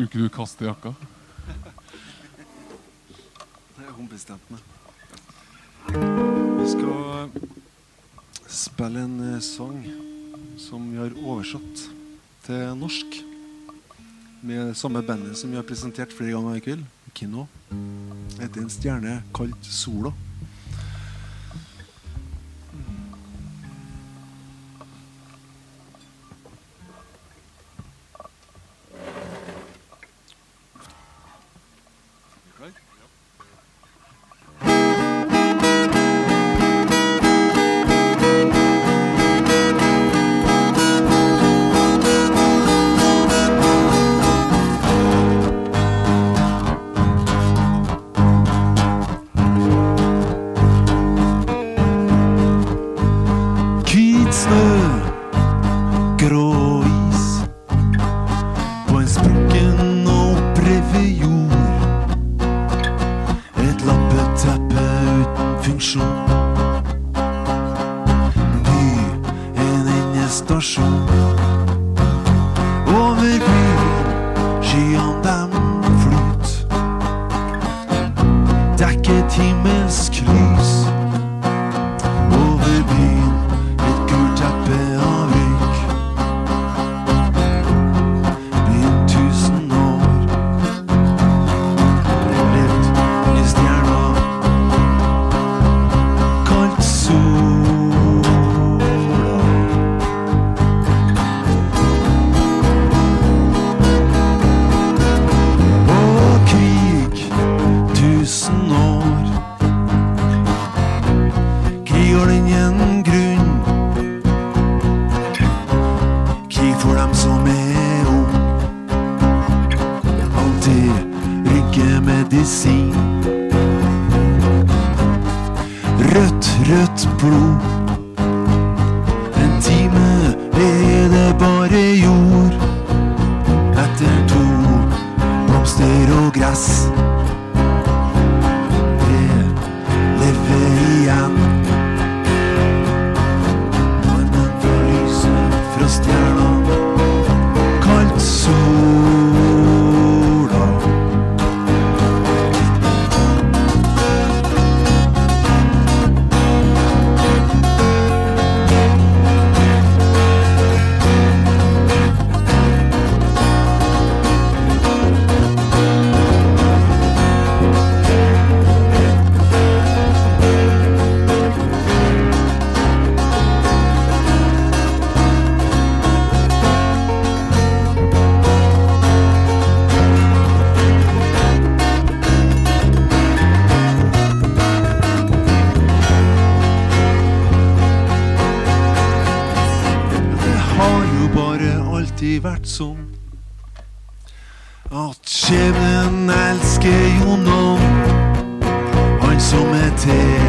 Skulle ikke du kaste jakka? Det har hun bestemt meg. Vi skal spille en eh, sang som vi har oversatt til norsk. Med samme bandet som vi har presentert flere ganger i kveld. Kino. Etter 'En stjerne kalt sola'. Skjebnen elsker jo Jonom, han som er til.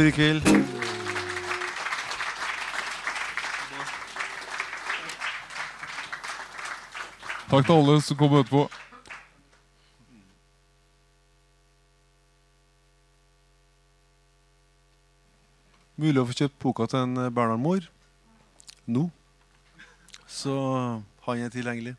for i kveld. Takk til alle som kom etterpå. Mulig å få kjøpt poka til en eh, Bernhard Mohr nå. Så han er tilgjengelig.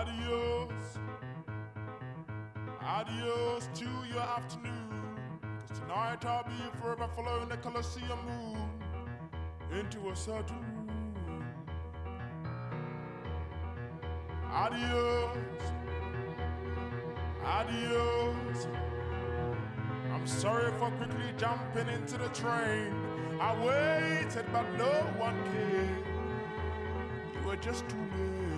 Adios. Adios to your afternoon. 'Cause tonight I'll be forever following the Colosseum moon into a certain room. Adios. Adios. I'm sorry for quickly jumping into the train. I waited, but no one came. You were just too late.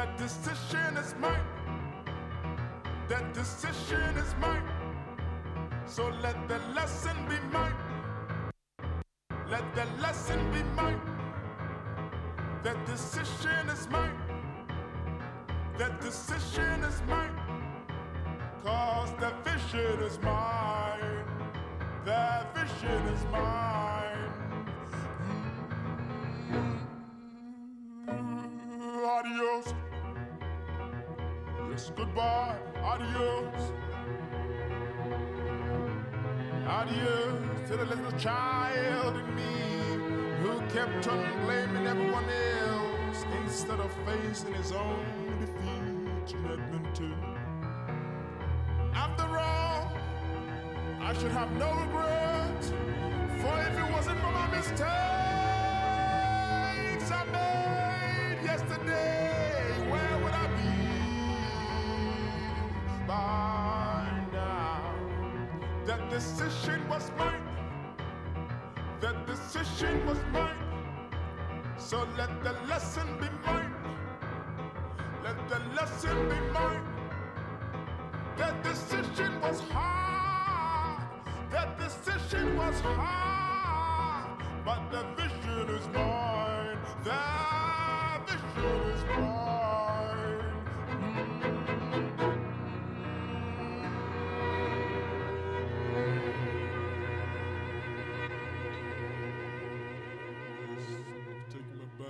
That decision is mine. That decision is mine. So let the lesson be mine. Let the lesson be mine. That decision is mine. That decision is mine. Cause the vision is mine. The vision is mine. Goodbye. Adios. To the little child in me who kept on blaming everyone else instead of facing his own defeat in Edmonton. After all, I should have no regret, for if it wasn't for my mistakes That decision was mine. That decision was mine. So let the lesson be mine. Let the lesson be mine. That decision was hard. That decision was hard. But the